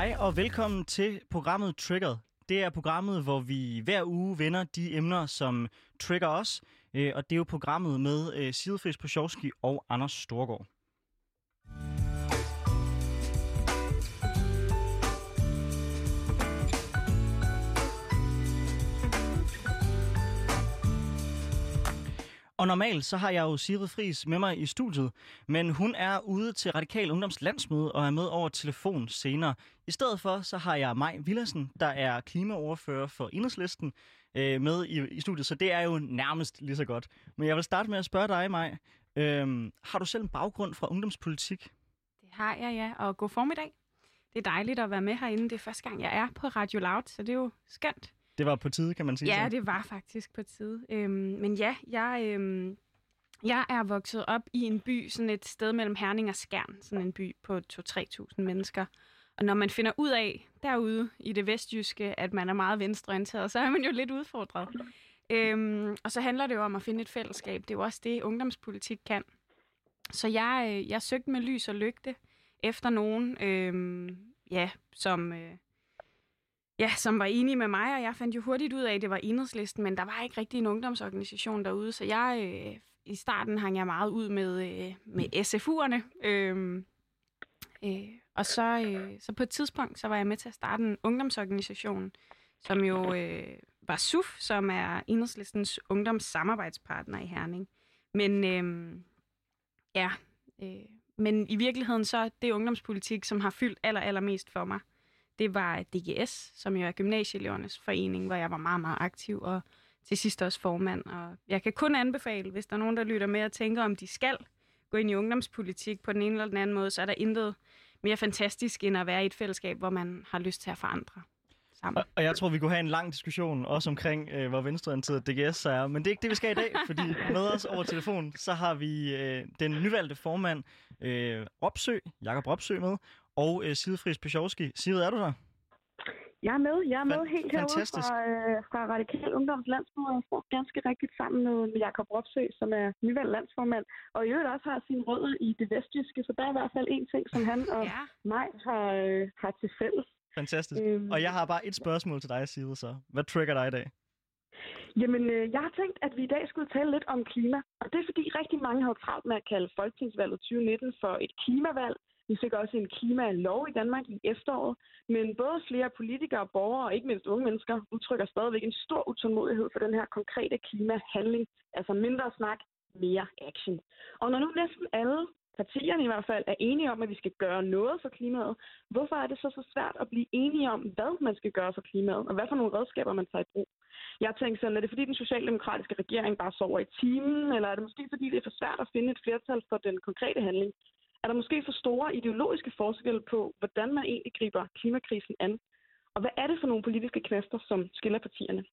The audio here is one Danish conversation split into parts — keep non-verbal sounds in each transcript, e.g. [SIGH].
Hej og velkommen til programmet Triggered. Det er programmet, hvor vi hver uge vender de emner, som trigger os. Øh, og det er jo programmet med øh, Sidefisk på Sjovski og Anders Storgård. Og normalt så har jeg jo Sigrid Fris med mig i studiet, men hun er ude til Radikal Ungdoms landsmøde og er med over telefon senere. I stedet for så har jeg Maj Villersen, der er klimaordfører for Enhedslisten, øh, med i, i studiet, så det er jo nærmest lige så godt. Men jeg vil starte med at spørge dig, Maj. Øh, har du selv en baggrund fra ungdomspolitik? Det har jeg, ja. Og god formiddag. Det er dejligt at være med herinde. Det er første gang, jeg er på Radio Loud, så det er jo skønt. Det var på tide, kan man sige. Ja, så. det var faktisk på tide. Øhm, men ja, jeg, øhm, jeg er vokset op i en by, sådan et sted mellem Herning og Skjern, sådan en by på 2-3.000 mennesker. Og når man finder ud af derude i det vestjyske, at man er meget venstreorienteret, så er man jo lidt udfordret. Øhm, og så handler det jo om at finde et fællesskab. Det er jo også det, ungdomspolitik kan. Så jeg, øh, jeg søgte med lys og lygte efter nogen, øhm, ja, som... Øh, ja, som var enige med mig, og jeg fandt jo hurtigt ud af, at det var enhedslisten, men der var ikke rigtig en ungdomsorganisation derude, så jeg øh, i starten hang jeg meget ud med, øh, med SFU'erne. Øh, øh, og så, øh, så på et tidspunkt, så var jeg med til at starte en ungdomsorganisation, som jo øh, var SUF, som er enhedslistens ungdomssamarbejdspartner i Herning. Men øh, ja, øh, men i virkeligheden så er det ungdomspolitik, som har fyldt aller, allermest for mig det var DGS, som jo er Gymnasieelevernes Forening, hvor jeg var meget, meget aktiv, og til sidst også formand. Og jeg kan kun anbefale, hvis der er nogen, der lytter med og tænker, om de skal gå ind i ungdomspolitik på den ene eller den anden måde, så er der intet mere fantastisk, end at være i et fællesskab, hvor man har lyst til at forandre. Sammen. Og, og jeg tror, vi kunne have en lang diskussion også omkring, øh, hvor venstreorienteret DGS er. Men det er ikke det, vi skal i dag, fordi [LAUGHS] med os over telefon, så har vi øh, den nyvalgte formand, øh, Ropsø, Jakob Ropsø med, og øh, Sidefris Pechowski. Sigrid, er du der? Jeg er med. Jeg er med Fan- helt herovre fra, øh, fra Radikal Ungdoms Landsmøde, og står ganske rigtigt sammen med, med Jakob Ropsø, som er nyvalgt landsformand, og i øvrigt også har sine rødder i det vestjyske, så der er i hvert fald en ting, som han og [LAUGHS] ja. mig har, øh, har til fælles. Fantastisk. Øhm, og jeg har bare et spørgsmål til dig, Sigrid, så. Hvad trigger dig i dag? Jamen, øh, jeg har tænkt, at vi i dag skulle tale lidt om klima. Og det er fordi rigtig mange har travlt med at kalde Folketingsvalget 2019 for et klimavalg, vi fik også en klimalov i Danmark i efteråret, men både flere politikere, borgere og ikke mindst unge mennesker udtrykker stadigvæk en stor utålmodighed for den her konkrete klimahandling. Altså mindre snak, mere action. Og når nu næsten alle partierne i hvert fald er enige om, at vi skal gøre noget for klimaet, hvorfor er det så så svært at blive enige om, hvad man skal gøre for klimaet, og hvad for nogle redskaber man tager i brug? Jeg tænker sådan, er det fordi den socialdemokratiske regering bare sover i timen, eller er det måske fordi det er for svært at finde et flertal for den konkrete handling? Er der måske for store ideologiske forskelle på, hvordan man egentlig griber klimakrisen an. Og hvad er det for nogle politiske knaster, som skiller partierne?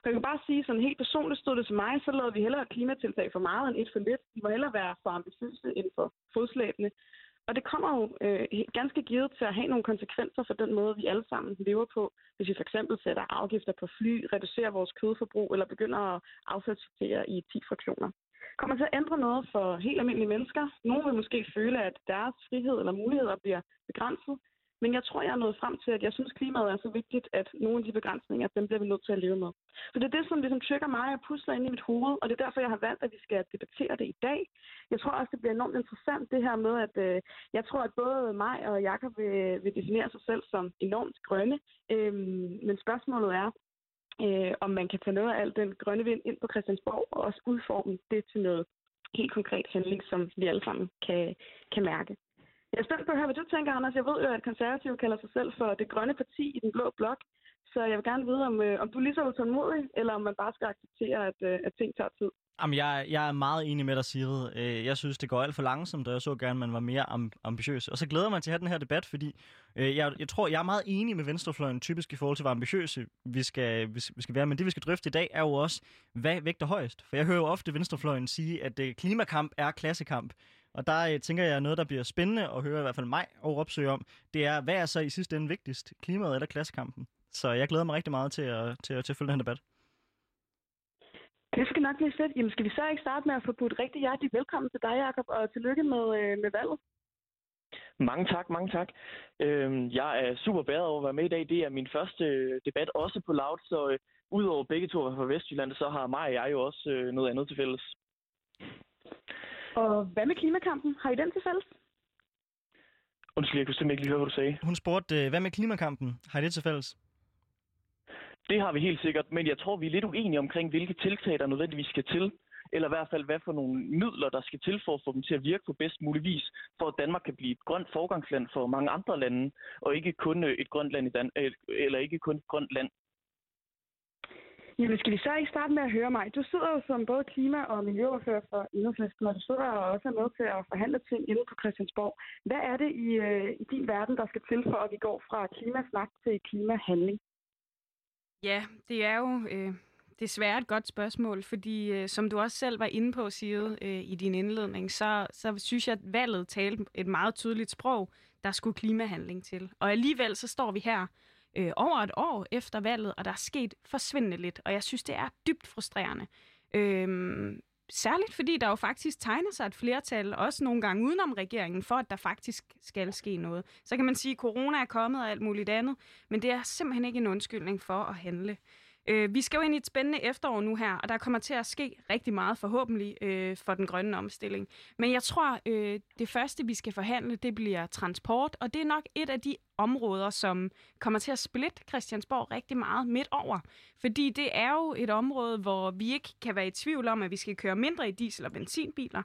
For jeg kan bare sige, sådan helt personligt stod det til mig, så lavede vi hellere klimatiltag for meget end et for lidt. Vi må hellere være for ambitiøse end for fodslæbende. Og det kommer jo øh, ganske givet til at have nogle konsekvenser for den måde, vi alle sammen lever på. Hvis vi for eksempel sætter afgifter på fly, reducerer vores kødforbrug eller begynder at affaldssortere i 10 fraktioner kommer til at ændre noget for helt almindelige mennesker. Nogle vil måske føle, at deres frihed eller muligheder bliver begrænset. Men jeg tror, jeg er nået frem til, at jeg synes, klimaet er så vigtigt, at nogle af de begrænsninger, dem bliver vi nødt til at leve med. Så det er det, som ligesom trykker mig og pusler ind i mit hoved, og det er derfor, jeg har valgt, at vi skal debattere det i dag. Jeg tror også, det bliver enormt interessant, det her med, at øh, jeg tror, at både mig og Jakob vil, vil definere sig selv som enormt grønne. Øhm, men spørgsmålet er, øh, om man kan tage noget af al den grønne vind ind på Christiansborg og også udforme det til noget helt konkret handling, som vi alle sammen kan, kan mærke. Jeg er spændt på at høre, hvad du tænker, Anders. Jeg ved jo, at konservative kalder sig selv for det grønne parti i den blå blok. Så jeg vil gerne vide, om, øh, om du er lige så utålmodig, eller om man bare skal acceptere, at, øh, at ting tager tid. Jamen, jeg, jeg er meget enig med dig, Sigrid. Øh, jeg synes, det går alt for langsomt, og jeg så gerne, at man var mere ambitiøs. Og så glæder man til at have den her debat, fordi øh, jeg, jeg tror, jeg er meget enig med Venstrefløjen, typisk i forhold til, hvor ambitiøse vi skal, vi, vi skal være. Men det, vi skal drøfte i dag, er jo også, hvad vægter højst? For jeg hører jo ofte Venstrefløjen sige, at øh, klimakamp er klassekamp. Og der tænker jeg, noget, der bliver spændende at høre i hvert fald mig og opsøge om, det er, hvad er så i sidste ende vigtigst? Klimaet eller klassekampen? Så jeg glæder mig rigtig meget til at, til, at, til at følge den her debat. Det skal nok blive fedt. Jamen, skal vi så ikke starte med at få budt rigtig hjertelig velkommen til dig, Jacob, og tillykke med, øh, med valget? Mange tak, mange tak. Øhm, jeg er super bæret over at være med i dag. Det er min første øh, debat også på Loud, så øh, udover begge to fra Vestjylland, så har mig og jeg jo også øh, noget andet til fælles. Og hvad med klimakampen? Har I den til fælles? Undskyld, jeg kunne simpelthen ikke lige høre, hvad du sagde. Hun spurgte, øh, hvad med klimakampen? Har I det til fælles? Det har vi helt sikkert, men jeg tror, vi er lidt uenige omkring, hvilke tiltag, der nødvendigvis skal til. Eller i hvert fald, hvad for nogle midler, der skal til for at få dem til at virke på bedst mulig vis, for at Danmark kan blive et grønt forgangsland for mange andre lande, og ikke kun øh, et grønt land i Dan- øh, eller ikke kun et grønt land. Jamen, skal vi så ikke starte med at høre mig? Du sidder jo som både klima- og miljøordfører for Enhedslisten, og du sidder også med til at forhandle ting inde på Christiansborg. Hvad er det i, øh, i din verden, der skal til for, at vi går fra klimasnak til klimahandling? Ja, det er jo øh, desværre et godt spørgsmål, fordi øh, som du også selv var inde på, Sigrid, øh, i din indledning, så, så synes jeg, at valget talte et meget tydeligt sprog, der skulle klimahandling til. Og alligevel så står vi her øh, over et år efter valget, og der er sket forsvindende lidt, og jeg synes, det er dybt frustrerende. Øh, Særligt fordi der jo faktisk tegner sig et flertal, også nogle gange udenom regeringen, for at der faktisk skal ske noget. Så kan man sige, at corona er kommet og alt muligt andet, men det er simpelthen ikke en undskyldning for at handle. Øh, vi skal jo ind i et spændende efterår nu her, og der kommer til at ske rigtig meget forhåbentlig øh, for den grønne omstilling. Men jeg tror, øh, det første vi skal forhandle, det bliver transport, og det er nok et af de områder, som kommer til at splitte Christiansborg rigtig meget midt over. Fordi det er jo et område, hvor vi ikke kan være i tvivl om, at vi skal køre mindre i diesel- og benzinbiler,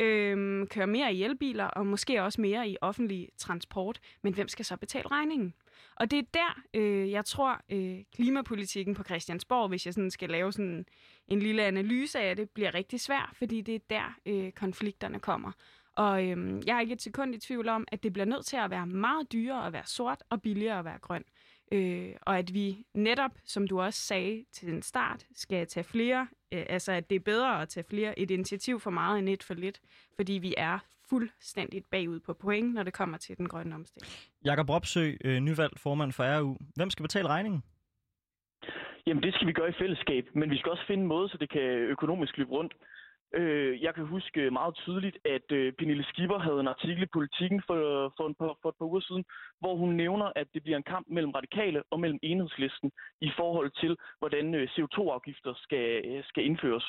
øh, køre mere i elbiler og måske også mere i offentlig transport. Men hvem skal så betale regningen? Og det er der, øh, jeg tror, øh, klimapolitikken på Christiansborg, hvis jeg sådan skal lave sådan en lille analyse af det, bliver rigtig svær, fordi det er der, øh, konflikterne kommer. Og øh, jeg er ikke et sekund i tvivl om, at det bliver nødt til at være meget dyrere at være sort og billigere at være grøn. Øh, og at vi netop, som du også sagde til den start, skal tage flere, øh, altså at det er bedre at tage flere et initiativ for meget end et for lidt, fordi vi er fuldstændigt bagud på point, når det kommer til den grønne omstilling. Jakob Ropsø, øh, nyvalgt formand for RU. Hvem skal betale regningen? Jamen, det skal vi gøre i fællesskab, men vi skal også finde en måde, så det kan økonomisk løbe rundt. Øh, jeg kan huske meget tydeligt, at øh, Pernille Skipper havde en artikel i Politiken for, for, en par, for et par uger siden, hvor hun nævner, at det bliver en kamp mellem radikale og mellem enhedslisten i forhold til, hvordan øh, CO2-afgifter skal, skal indføres.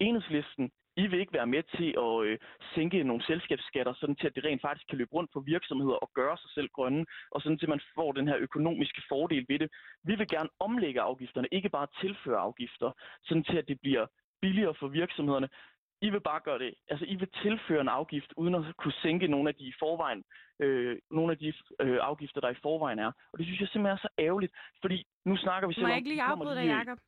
Enhedslisten, I vil ikke være med til at øh, sænke nogle selskabsskatter, sådan til at det rent faktisk kan løbe rundt for virksomheder og gøre sig selv grønne, og sådan til man får den her økonomiske fordel ved det. Vi vil gerne omlægge afgifterne, ikke bare tilføre afgifter, sådan til at det bliver billigere for virksomhederne. I vil bare gøre det, altså I vil tilføre en afgift, uden at kunne sænke nogle af de, forvejen, øh, nogle af de øh, afgifter, der i forvejen er. Og det synes jeg simpelthen er så ærgerligt, fordi nu snakker vi selv Må jeg ikke lige afbryde dig, Jacob?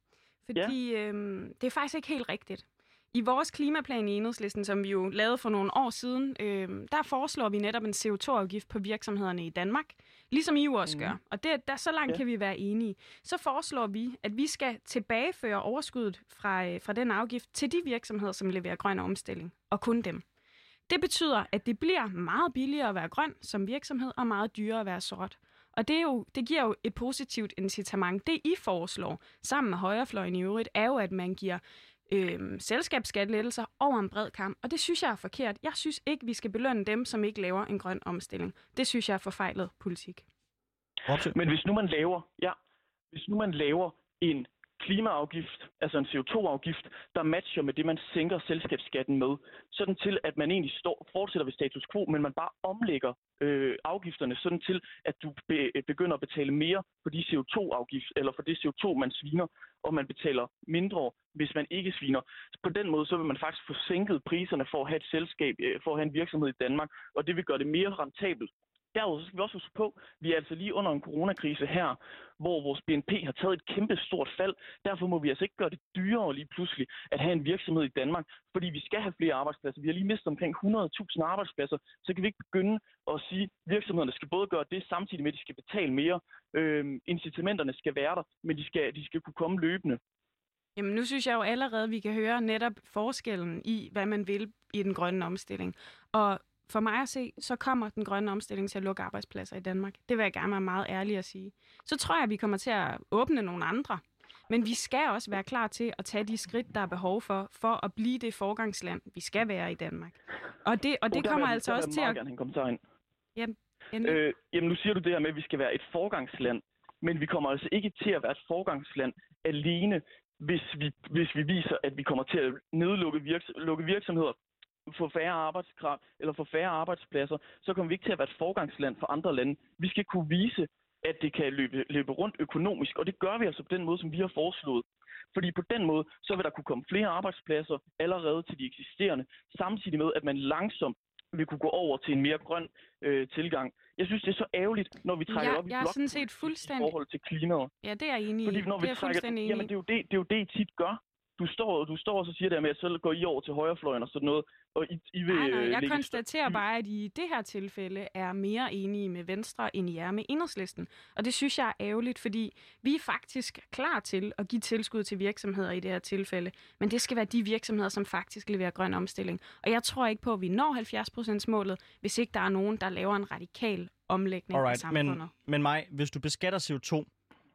Fordi ja. øhm, det er faktisk ikke helt rigtigt. I vores klimaplan i Enhedslisten, som vi jo lavede for nogle år siden, øhm, der foreslår vi netop en CO2-afgift på virksomhederne i Danmark, ligesom I jo også mm. gør. Og det, der, så langt ja. kan vi være enige. Så foreslår vi, at vi skal tilbageføre overskuddet fra, øh, fra den afgift til de virksomheder, som leverer grøn omstilling, og kun dem. Det betyder, at det bliver meget billigere at være grøn som virksomhed, og meget dyrere at være sort. Og det, er jo, det giver jo et positivt incitament. Det I foreslår, sammen med højrefløjen i øvrigt, er jo, at man giver øh, selskabsskattelettelser over en bred kamp. Og det synes jeg er forkert. Jeg synes ikke, vi skal belønne dem, som ikke laver en grøn omstilling. Det synes jeg er forfejlet politik. Men hvis nu man laver, ja, hvis nu man laver en klimaafgift, altså en CO2-afgift, der matcher med det, man sænker selskabsskatten med, sådan til, at man egentlig står, fortsætter ved status quo, men man bare omlægger øh, afgifterne sådan til, at du be, begynder at betale mere for de CO2-afgift, eller for det CO2, man sviner, og man betaler mindre, hvis man ikke sviner. På den måde, så vil man faktisk få sænket priserne for at have et selskab, øh, for at have en virksomhed i Danmark, og det vil gøre det mere rentabelt Derudover skal vi også huske på, at vi er altså lige under en coronakrise her, hvor vores BNP har taget et kæmpe stort fald. Derfor må vi altså ikke gøre det dyrere lige pludselig at have en virksomhed i Danmark, fordi vi skal have flere arbejdspladser. Vi har lige mistet omkring 100.000 arbejdspladser, så kan vi ikke begynde at sige, at virksomhederne skal både gøre det samtidig med, at de skal betale mere. Øhm, incitamenterne skal være der, men de skal, de skal kunne komme løbende. Jamen nu synes jeg jo allerede, at vi kan høre netop forskellen i, hvad man vil i den grønne omstilling. Og for mig at se, så kommer den grønne omstilling til at lukke arbejdspladser i Danmark. Det vil jeg gerne være meget ærlig at sige. Så tror jeg, at vi kommer til at åbne nogle andre. Men vi skal også være klar til at tage de skridt, der er behov for, for at blive det forgangsland, vi skal være i Danmark. Og det, og det kommer altså også til at... Endelig. Øh, jamen nu siger du det her med, at vi skal være et forgangsland, men vi kommer altså ikke til at være et forgangsland alene, hvis vi, hvis vi viser, at vi kommer til at nedlukke virks- lukke virksomheder, få færre arbejdskraft eller få færre arbejdspladser, så kommer vi ikke til at være et forgangsland for andre lande. Vi skal kunne vise, at det kan løbe, løbe rundt økonomisk, og det gør vi altså på den måde, som vi har foreslået. Fordi på den måde, så vil der kunne komme flere arbejdspladser allerede til de eksisterende, samtidig med, at man langsomt vil kunne gå over til en mere grøn øh, tilgang. Jeg synes, det er så ærgerligt, når vi trækker Ja, op i jeg er sådan set blokpolitik i fuldstændig- forhold til klimaet. Ja, det er jeg enig i. Fordi når det vi er trækker, fuldstændig jamen det er, jo det, det er jo det, I tit gør. Du står, du står og så siger det med, at så går I over til højrefløjen og sådan noget, og I, I vil Nej, nej, øh, jeg konstaterer bare, at I i det her tilfælde er mere enige med Venstre, end I er med Enhedslisten. Og det synes jeg er ærgerligt, fordi vi er faktisk klar til at give tilskud til virksomheder i det her tilfælde. Men det skal være de virksomheder, som faktisk leverer grøn omstilling. Og jeg tror ikke på, at vi når 70%-målet, hvis ikke der er nogen, der laver en radikal omlægning af Alright, samfundet. men, men mig, hvis du beskatter CO2,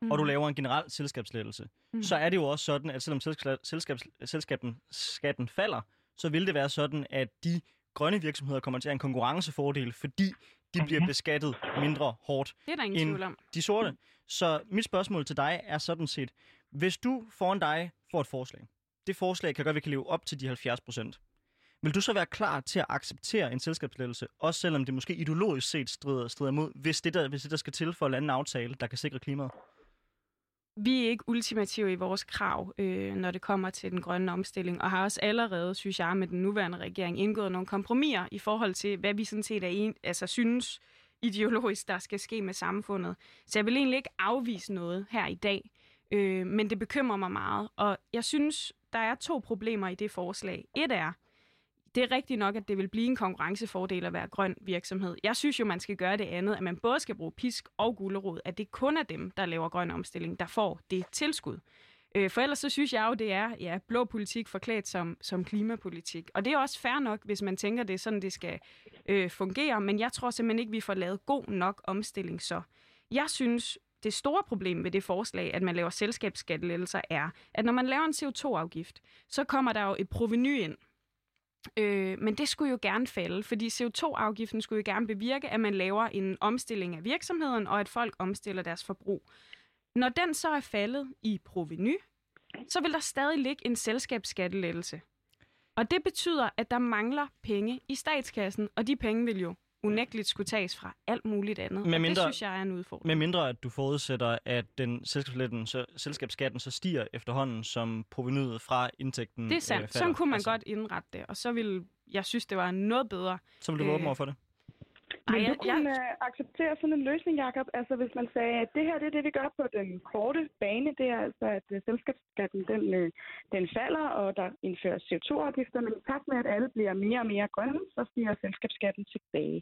mm. og du laver en generel selskabslettelse, mm. så er det jo også sådan, at selvom selskabs, selskabs, selskaben, skatten falder, så vil det være sådan, at de grønne virksomheder kommer til at have en konkurrencefordel, fordi de bliver beskattet mindre hårdt Det er der ingen end tvivl om. de sorte. Så mit spørgsmål til dig er sådan set, hvis du foran dig får et forslag, det forslag kan gøre, at vi kan leve op til de 70 procent. Vil du så være klar til at acceptere en selskabslettelse, også selvom det måske ideologisk set strider, strider imod, hvis det, der, hvis det der skal til for at lande en aftale, der kan sikre klimaet? Vi er ikke ultimative i vores krav, øh, når det kommer til den grønne omstilling, og har også allerede, synes jeg, med den nuværende regering indgået nogle kompromiser i forhold til, hvad vi sådan set er en, altså synes ideologisk, der skal ske med samfundet. Så jeg vil egentlig ikke afvise noget her i dag, øh, men det bekymrer mig meget. Og jeg synes, der er to problemer i det forslag. Et er, det er rigtigt nok, at det vil blive en konkurrencefordel at være grøn virksomhed. Jeg synes jo, man skal gøre det andet, at man både skal bruge pisk og gulerod, at det kun er dem, der laver grøn omstilling, der får det tilskud. Øh, For ellers så synes jeg jo, det er ja, blå politik forklædt som, som klimapolitik. Og det er også fair nok, hvis man tænker, det er sådan, det skal øh, fungere. Men jeg tror simpelthen ikke, vi får lavet god nok omstilling så. Jeg synes, det store problem ved det forslag, at man laver selskabsskattelettelser, er, at når man laver en CO2-afgift, så kommer der jo et proveny ind. Øh, men det skulle jo gerne falde, fordi CO2-afgiften skulle jo gerne bevirke, at man laver en omstilling af virksomheden, og at folk omstiller deres forbrug. Når den så er faldet i proveny, så vil der stadig ligge en selskabsskattelettelse. Og det betyder, at der mangler penge i statskassen, og de penge vil jo unægteligt skulle tages fra alt muligt andet. Med og mindre- det synes jeg er en udfordring. Med mindre at du forudsætter, at den selskabsskatten så, selskabsskatten så stiger efterhånden, som provenyet fra indtægten det er sandt. Øh, Sådan falder. kunne man altså. godt indrette det, og så vil jeg synes, det var noget bedre. Så vil du være åben øh, over for det? Men Ej, du jeg- kunne jeg... acceptere sådan en løsning, Jacob? Altså hvis man sagde, at det her det er det, vi gør på den korte bane, det er altså, at øh, selskabsskatten den, øh, den falder, og der indføres CO2-afgifter, men i takt med, at alle bliver mere og mere grønne, så stiger selskabsskatten tilbage.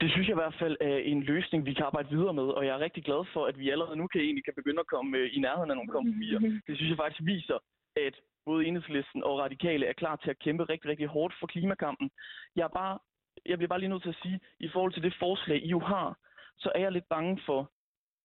Det synes jeg i hvert fald er en løsning, vi kan arbejde videre med, og jeg er rigtig glad for, at vi allerede nu kan, egentlig kan begynde at komme øh, i nærheden af nogle kompromiser. Det synes jeg faktisk viser, at både Enhedslisten og Radikale er klar til at kæmpe rigtig, rigtig hårdt for klimakampen. Jeg, er bare, jeg bliver bare lige nødt til at sige, i forhold til det forslag, I jo har, så er jeg lidt bange for,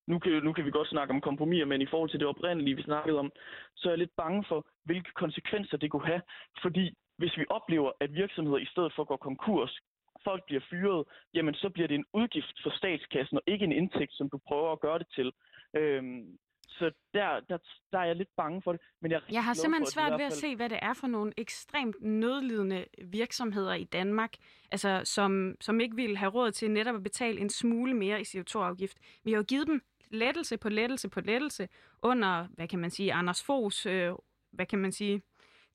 nu kan, nu kan vi godt snakke om kompromiser, men i forhold til det oprindelige, vi snakkede om, så er jeg lidt bange for, hvilke konsekvenser det kunne have. Fordi hvis vi oplever, at virksomheder i stedet for går konkurs, folk bliver fyret, jamen så bliver det en udgift for statskassen, og ikke en indtægt, som du prøver at gøre det til. Øhm, så der, der, der er jeg lidt bange for det. Men jeg, Jeg har simpelthen for, svært ved at se, hvad det er for nogle ekstremt nødlidende virksomheder i Danmark, altså som, som ikke vil have råd til netop at betale en smule mere i CO2-afgift. Vi har jo givet dem lettelse på lettelse på lettelse under, hvad kan man sige, Anders Foghs, øh, hvad kan man sige,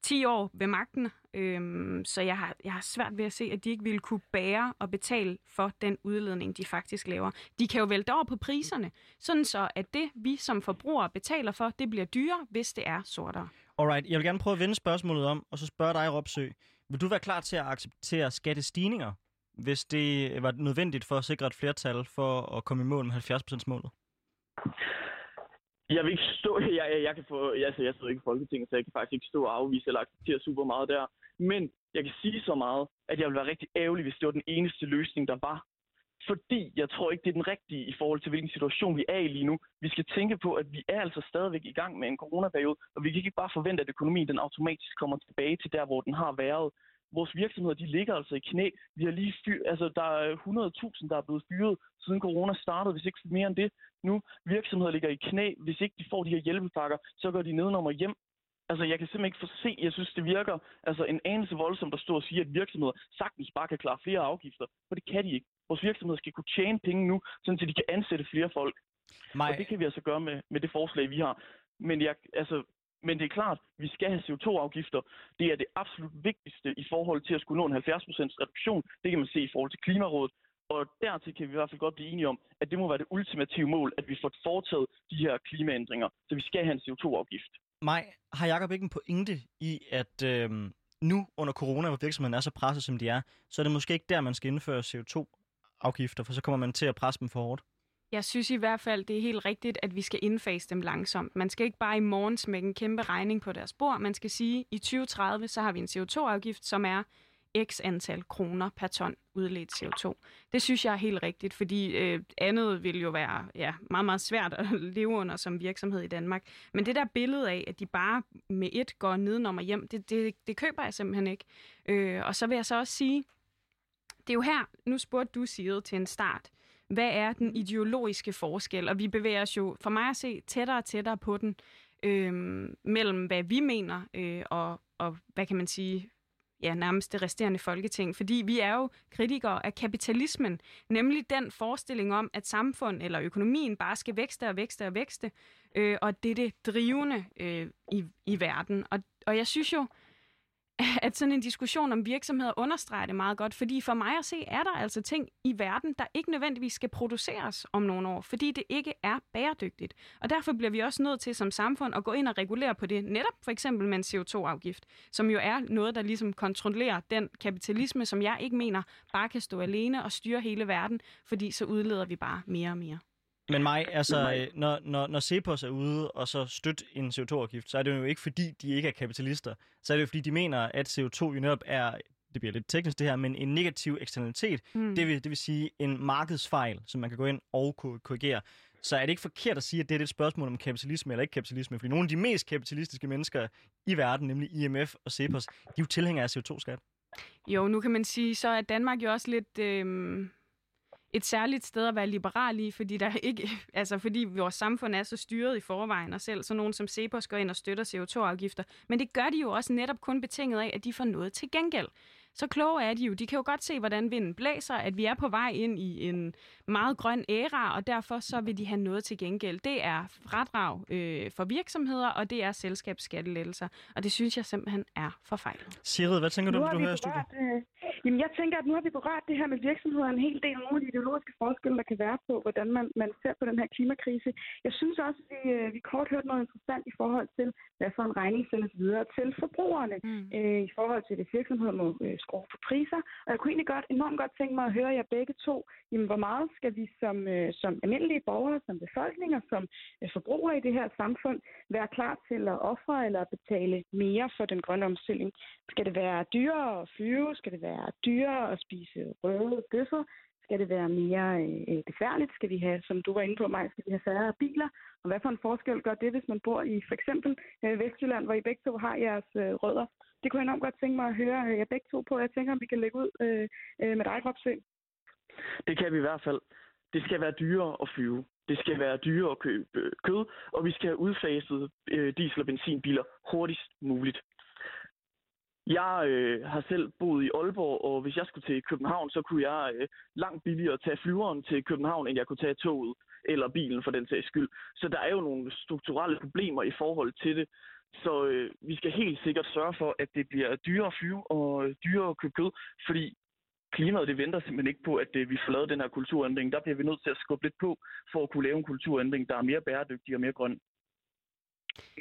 10 år ved magten. Øhm, så jeg har, jeg har svært ved at se, at de ikke ville kunne bære og betale for den udledning, de faktisk laver. De kan jo vælte over på priserne, sådan så at det, vi som forbrugere betaler for, det bliver dyrere, hvis det er sortere. Alright, jeg vil gerne prøve at vende spørgsmålet om, og så spørge dig, Ropsø. Vil du være klar til at acceptere skattestigninger, hvis det var nødvendigt for at sikre et flertal for at komme i mål med 70%-målet? Jeg vil ikke stå, jeg, [LAUGHS] jeg, jeg kan få, jeg, altså, jeg sidder ikke i Folketinget, så jeg kan faktisk ikke stå og afvise eller acceptere super meget der. Men jeg kan sige så meget, at jeg ville være rigtig ærgerlig, hvis det var den eneste løsning, der var. Fordi jeg tror ikke, det er den rigtige i forhold til, hvilken situation vi er i lige nu. Vi skal tænke på, at vi er altså stadigvæk i gang med en coronaperiode, og vi kan ikke bare forvente, at økonomien den automatisk kommer tilbage til der, hvor den har været. Vores virksomheder, de ligger altså i knæ. Vi har lige fyr, altså, der er 100.000, der er blevet fyret, siden corona startede, hvis ikke mere end det. Nu virksomheder ligger i knæ. Hvis ikke de får de her hjælpepakker, så går de nedenom og hjem. Altså, jeg kan simpelthen ikke forse, jeg synes, det virker altså, en anelse voldsomt at stå og sige, at virksomheder sagtens bare kan klare flere afgifter, for det kan de ikke. Vores virksomheder skal kunne tjene penge nu, sådan at de kan ansætte flere folk. Maj. Og det kan vi altså gøre med, med det forslag, vi har. Men, jeg, altså, men det er klart, vi skal have CO2-afgifter. Det er det absolut vigtigste i forhold til at skulle nå en 70% reduktion. Det kan man se i forhold til Klimarådet. Og dertil kan vi i hvert fald godt blive enige om, at det må være det ultimative mål, at vi får foretaget de her klimaændringer. Så vi skal have en CO2-afgift. Maj, har Jacob ikke en pointe i, at øh, nu under corona, hvor virksomheden er så presset, som de er, så er det måske ikke der, man skal indføre CO2-afgifter, for så kommer man til at presse dem for hårdt? Jeg synes i hvert fald, det er helt rigtigt, at vi skal indfase dem langsomt. Man skal ikke bare i morgen smække en kæmpe regning på deres bord. Man skal sige, at i 2030, så har vi en CO2-afgift, som er x antal kroner per ton udledt CO2. Det synes jeg er helt rigtigt, fordi øh, andet vil jo være ja, meget, meget svært at [LAUGHS] leve under som virksomhed i Danmark. Men det der billede af, at de bare med et går nedenom og hjem, det, det, det køber jeg simpelthen ikke. Øh, og så vil jeg så også sige, det er jo her, nu spurgte du Sigrid til en start, hvad er den ideologiske forskel? Og vi bevæger os jo, for mig at se, tættere og tættere på den, øh, mellem hvad vi mener, øh, og, og hvad kan man sige, ja, nærmest det resterende folketing. Fordi vi er jo kritikere af kapitalismen, nemlig den forestilling om, at samfund eller økonomien bare skal vækste og vækste og vækste, øh, og det er det drivende øh, i, i verden. Og, og jeg synes jo, [LAUGHS] at sådan en diskussion om virksomheder understreger det meget godt, fordi for mig at se, er der altså ting i verden, der ikke nødvendigvis skal produceres om nogle år, fordi det ikke er bæredygtigt. Og derfor bliver vi også nødt til som samfund at gå ind og regulere på det, netop for eksempel med en CO2-afgift, som jo er noget, der ligesom kontrollerer den kapitalisme, som jeg ikke mener bare kan stå alene og styre hele verden, fordi så udleder vi bare mere og mere. Men mig, altså, øh, når, når, når Cepos er ude og så støtte en CO2-afgift, så er det jo ikke fordi, de ikke er kapitalister. Så er det jo fordi, de mener, at CO2 jo netop er, det bliver lidt teknisk det her, men en negativ eksternalitet. Mm. Det, vil, det vil sige en markedsfejl, som man kan gå ind og korrigere. Så er det ikke forkert at sige, at det er et spørgsmål om kapitalisme eller ikke kapitalisme? Fordi nogle af de mest kapitalistiske mennesker i verden, nemlig IMF og Cepos, de er jo tilhængere af CO2-skat. Jo, nu kan man sige, så er Danmark jo også lidt... Øh et særligt sted at være liberal i, fordi, der ikke, [LAUGHS] altså fordi vores samfund er så styret i forvejen, og selv så nogen som Cepos går ind og støtter CO2-afgifter. Men det gør de jo også netop kun betinget af, at de får noget til gengæld så kloge er de jo. De kan jo godt se, hvordan vinden blæser, at vi er på vej ind i en meget grøn æra, og derfor så vil de have noget til gengæld. Det er fradrag øh, for virksomheder, og det er selskabsskattelettelser. Og det synes jeg simpelthen er forfejlet. Sigrid, hvad tænker du, du hører berørt, øh, Jamen, jeg tænker, at nu har vi berørt det her med virksomheder en hel del af nogle af de ideologiske forskelle, der kan være på, hvordan man, man ser på den her klimakrise. Jeg synes også, at vi, øh, vi kort hørte noget interessant i forhold til, hvad for en regning sendes videre til forbrugerne, mm. øh, i forhold til, at virksomheder må øh, skrue på priser. Og jeg kunne egentlig godt, enormt godt tænke mig at høre jer begge to, jamen, hvor meget skal vi som, øh, som almindelige borgere, som befolkninger, som øh, forbrugere i det her samfund, være klar til at ofre eller betale mere for den grønne omstilling? Skal det være dyrere at flyve? Skal det være dyrere at spise røde bøffer? Skal det være mere øh, besværligt? Skal vi have, som du var inde på mig, skal vi have færre biler? Og hvad for en forskel gør det, hvis man bor i for eksempel øh, Vestjylland, hvor I begge to har jeres øh, rødder? Det kunne jeg enormt godt tænke mig at høre øh, jer begge to på. Jeg tænker, om vi kan lægge ud øh, øh, med dig, Ropsø. Det kan vi i hvert fald. Det skal være dyrere at flyve. Det skal være dyrere at købe øh, kød, og vi skal have udfaset øh, diesel- og benzinbiler hurtigst muligt. Jeg øh, har selv boet i Aalborg, og hvis jeg skulle til København, så kunne jeg øh, langt billigere tage flyveren til København, end jeg kunne tage toget eller bilen for den sags skyld. Så der er jo nogle strukturelle problemer i forhold til det. Så øh, vi skal helt sikkert sørge for, at det bliver dyrere at flyve og øh, dyrere at købe kød, fordi klimaet det venter simpelthen ikke på, at øh, vi får lavet den her kulturændring. Der bliver vi nødt til at skubbe lidt på, for at kunne lave en kulturændring, der er mere bæredygtig og mere grøn.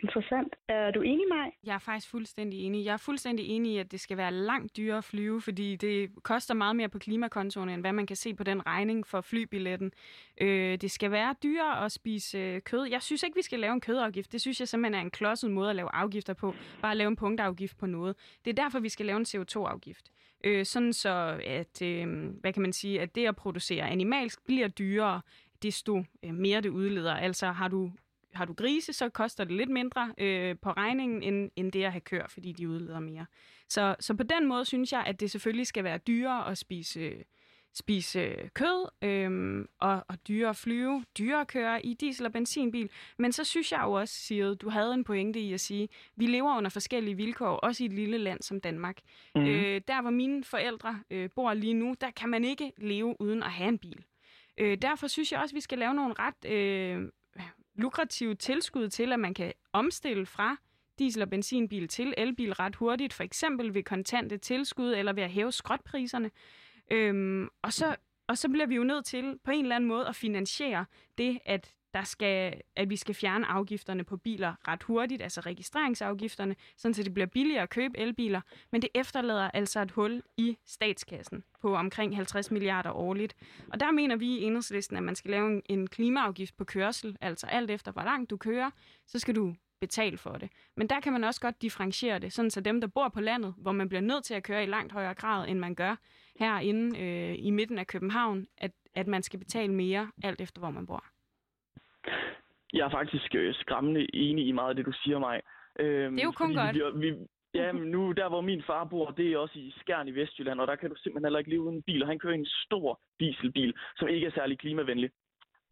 Interessant. Er du enig med mig? Jeg er faktisk fuldstændig enig. Jeg er fuldstændig enig i, at det skal være langt dyrere at flyve, fordi det koster meget mere på klimakontoen, end hvad man kan se på den regning for flybilletten. Øh, det skal være dyrere at spise øh, kød. Jeg synes ikke, vi skal lave en kødafgift. Det synes jeg simpelthen er en klodset måde at lave afgifter på. Bare at lave en punktafgift på noget. Det er derfor, vi skal lave en CO2-afgift. Øh, sådan så, at, øh, hvad kan man sige, at det at producere animalsk bliver dyrere, desto øh, mere det udleder. Altså har du har du grise, så koster det lidt mindre øh, på regningen, end, end det at have køer, fordi de udleder mere. Så, så på den måde synes jeg, at det selvfølgelig skal være dyrere at spise, øh, spise kød, øh, og, og dyrere at flyve, dyrere at køre i diesel- og benzinbil. Men så synes jeg jo også, Sigrid, du havde en pointe i at sige, vi lever under forskellige vilkår, også i et lille land som Danmark. Mm. Øh, der, hvor mine forældre øh, bor lige nu, der kan man ikke leve uden at have en bil. Øh, derfor synes jeg også, at vi skal lave nogle ret øh, lukrative tilskud til, at man kan omstille fra diesel- og benzinbil til elbil ret hurtigt, for eksempel ved kontante tilskud eller ved at hæve skrotpriserne. Øhm, og, så, og så bliver vi jo nødt til på en eller anden måde at finansiere det, at der skal, at vi skal fjerne afgifterne på biler ret hurtigt, altså registreringsafgifterne, sådan så det bliver billigere at købe elbiler, men det efterlader altså et hul i statskassen på omkring 50 milliarder årligt. Og der mener vi i enhedslisten, at man skal lave en, en klimaafgift på kørsel, altså alt efter hvor langt du kører, så skal du betale for det. Men der kan man også godt differentiere det, sådan så dem, der bor på landet, hvor man bliver nødt til at køre i langt højere grad, end man gør herinde øh, i midten af København, at, at man skal betale mere, alt efter hvor man bor. Jeg er faktisk øh, skræmmende enig i meget af det, du siger mig. Øhm, det er jo kun godt. Vi, vi, ja, men nu der, hvor min far bor, det er også i Skjern i Vestjylland, og der kan du simpelthen heller ikke leve uden bil, og han kører en stor dieselbil, som ikke er særlig klimavenlig.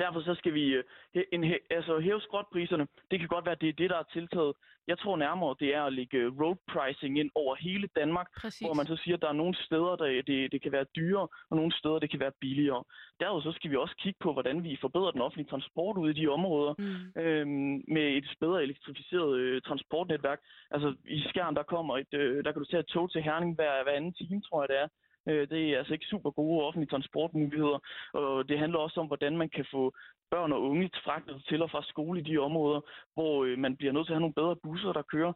Derfor så skal vi øh, en, altså, hæve skrotpriserne. Det kan godt være, at det er det, der er tiltaget. Jeg tror nærmere, det er at lægge øh, road pricing ind over hele Danmark, Præcis. hvor man så siger, at der er nogle steder, der det, det kan være dyrere, og nogle steder, det kan være billigere. Derudover så skal vi også kigge på, hvordan vi forbedrer den offentlige transport ude i de områder mm. øhm, med et bedre elektrificeret øh, transportnetværk. Altså i Skjern, der kommer et, øh, der kan du tage et tog til Herning hver, hver anden time, tror jeg det er. Øh, det er altså ikke super gode offentlige transportmuligheder, og det handler også om, hvordan man kan få børn og unge fragtet til og fra skole i de områder, hvor øh, man bliver nødt til at have nogle bedre busser, der kører.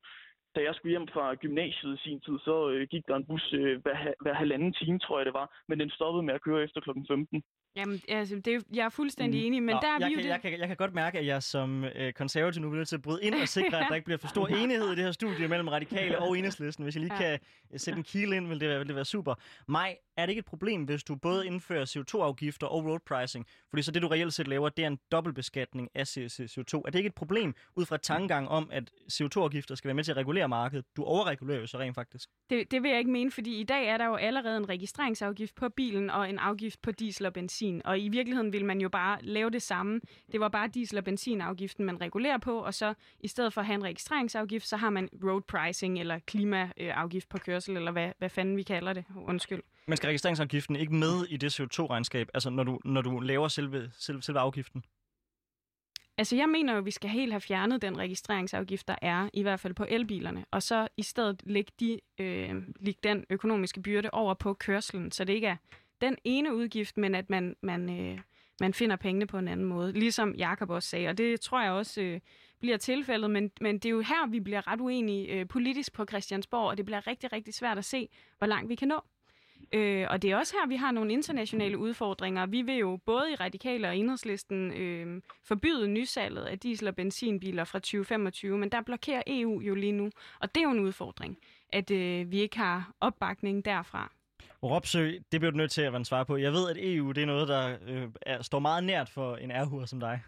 Da jeg skulle hjem fra gymnasiet i sin tid, så øh, gik der en bus øh, hver, hver halvanden time, tror jeg det var, men den stoppede med at køre efter kl. 15. Jamen, altså, det er, jeg er fuldstændig mm. enig, men Nå, der er jeg vi kan, jo jeg, kan, jeg kan godt mærke, at jeg som øh, konservativ nu vil til at bryde ind og sikre, [LAUGHS] at der ikke bliver for stor enighed i det her studie mellem radikale og enhedslisten. Hvis jeg lige ja. kan sætte en kil ind, vil det, være, vil det være super. Maj, er det ikke et problem, hvis du både indfører CO2-afgifter og road pricing? Fordi så det, du reelt set laver, det er en dobbeltbeskatning af CO2. Er det ikke et problem ud fra tankegang om, at CO2-afgifter skal være med til at regulere markedet? Du overregulerer jo så rent faktisk. Det, det vil jeg ikke mene, fordi i dag er der jo allerede en registreringsafgift på bilen og en afgift på diesel og benzin. Og i virkeligheden vil man jo bare lave det samme. Det var bare diesel- og benzinafgiften, man regulerer på, og så i stedet for at have en registreringsafgift, så har man road pricing eller klimaafgift på kørsel, eller hvad, hvad fanden vi kalder det. Undskyld. Men skal registreringsafgiften ikke med i det CO2-regnskab, altså når du, når du laver selve, selve, selve afgiften? Altså, jeg mener jo, at vi skal helt have fjernet den registreringsafgift, der er, i hvert fald på elbilerne, og så i stedet lægge, de, øh, lægge den økonomiske byrde over på kørselen, så det ikke er den ene udgift, men at man, man, øh, man finder pengene på en anden måde, ligesom Jakob også sagde, og det tror jeg også øh, bliver tilfældet, men, men det er jo her, vi bliver ret uenige øh, politisk på Christiansborg, og det bliver rigtig, rigtig svært at se, hvor langt vi kan nå. Øh, og det er også her, vi har nogle internationale udfordringer. Vi vil jo både i Radikale og Enhedslisten øh, forbyde nysalget af diesel- og benzinbiler fra 2025, men der blokerer EU jo lige nu. Og det er jo en udfordring, at øh, vi ikke har opbakning derfra. Ropsø, det bliver du nødt til at være svar på. Jeg ved, at EU det er noget, der øh, er, står meget nært for en ærhur som dig.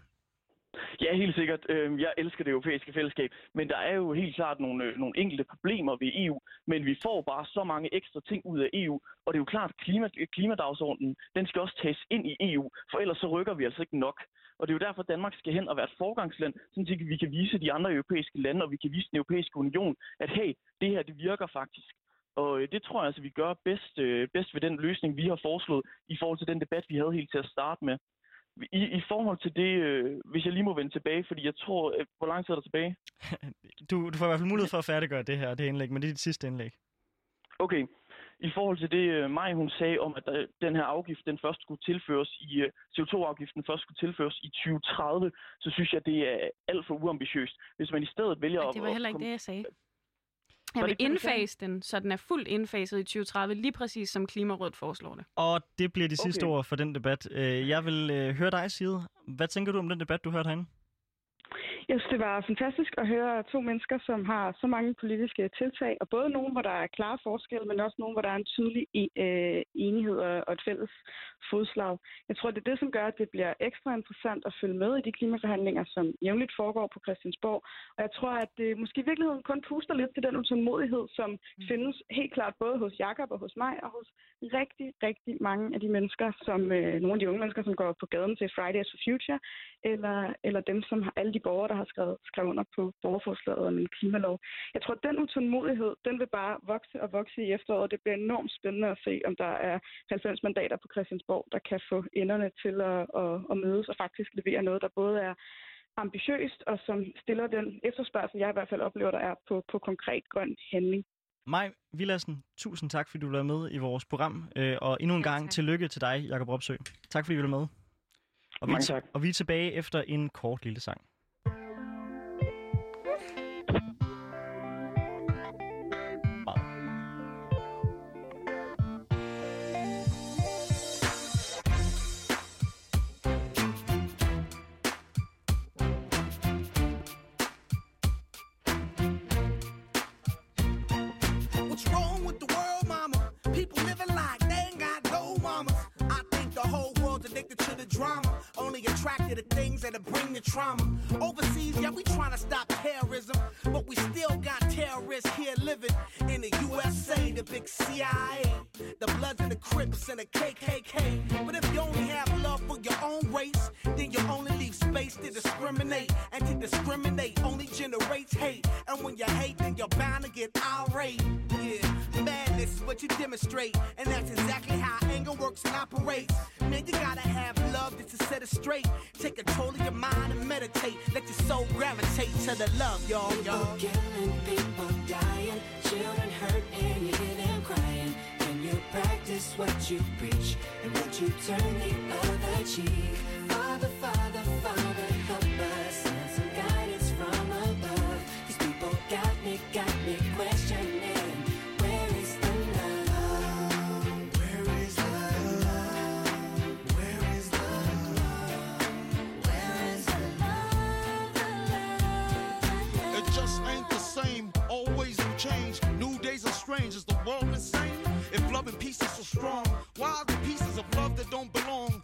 Ja, helt sikkert. Øhm, jeg elsker det europæiske fællesskab, men der er jo helt klart nogle, øh, nogle enkelte problemer ved EU, men vi får bare så mange ekstra ting ud af EU, og det er jo klart, at klima, klimadagsordenen, den skal også tages ind i EU, for ellers så rykker vi altså ikke nok. Og det er jo derfor, at Danmark skal hen og være et forgangsland, så vi kan vise de andre europæiske lande, og vi kan vise den europæiske union, at hey, det her, det virker faktisk. Og øh, det tror jeg altså, vi gør bedst, øh, bedst ved den løsning, vi har foreslået, i forhold til den debat, vi havde helt til at starte med. I, I forhold til det, øh, hvis jeg lige må vende tilbage, fordi jeg tror, øh, hvor lang tid er der tilbage? [LAUGHS] du, du får i hvert fald mulighed for at færdiggøre det her, det indlæg, men det er dit sidste indlæg. Okay. I forhold til det, øh, Maj hun sagde om, at der, den her afgift, den først skulle tilføres i, øh, CO2-afgiften først skulle tilføres i 2030, så synes jeg, det er alt for uambitiøst. Hvis man i stedet vælger Ej, det var heller ikke det, jeg sagde. Jeg vil indfase den, så den er fuldt indfaset i 2030, lige præcis som Klimarådet foreslår det. Og det bliver de sidste okay. ord for den debat. Øh, jeg vil øh, høre dig, Side. Hvad tænker du om den debat, du hørte herinde? Jeg synes, det var fantastisk at høre to mennesker, som har så mange politiske tiltag, og både nogen, hvor der er klare forskelle, men også nogen, hvor der er en tydelig øh, enighed og et fælles fodslag. Jeg tror, det er det, som gør, at det bliver ekstra interessant at følge med i de klimaforhandlinger, som jævnligt foregår på Christiansborg. Og jeg tror, at det måske i virkeligheden kun puster lidt til den utålmodighed, som mm. findes helt klart både hos Jakob og hos mig, og hos rigtig, rigtig mange af de mennesker, som øh, nogle af de unge mennesker, som går på gaden til Fridays for Future, eller, eller dem, som har alle de borgere, der har skrevet, skrevet under på borgerforslaget om en klimalov. Jeg tror, at den utålmodighed, den vil bare vokse og vokse i efteråret. Det bliver enormt spændende at se, om der er 90 mandater på Christiansborg, der kan få enderne til at, at, at mødes og faktisk levere noget, der både er ambitiøst, og som stiller den efterspørgsel, jeg i hvert fald oplever, der er på, på konkret grøn handling. Maj Villadsen, tusind tak, fordi du var med i vores program. Øh, og endnu en ja, gang tak. tillykke til dig, Jakob Ropsø. Tak, fordi du var med. Og vi, Mange tak. og vi er tilbage efter en kort lille sang. strange? Is the world insane? If love and peace is so strong, why are the pieces of love that don't belong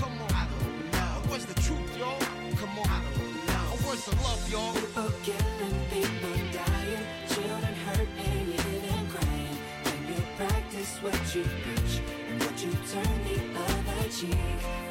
Where's the truth, y'all? Come on. I don't know. Where's the love, y'all? People killing, people dying, children hurting, and crying. You practice what you preach, and what you turn the other cheek.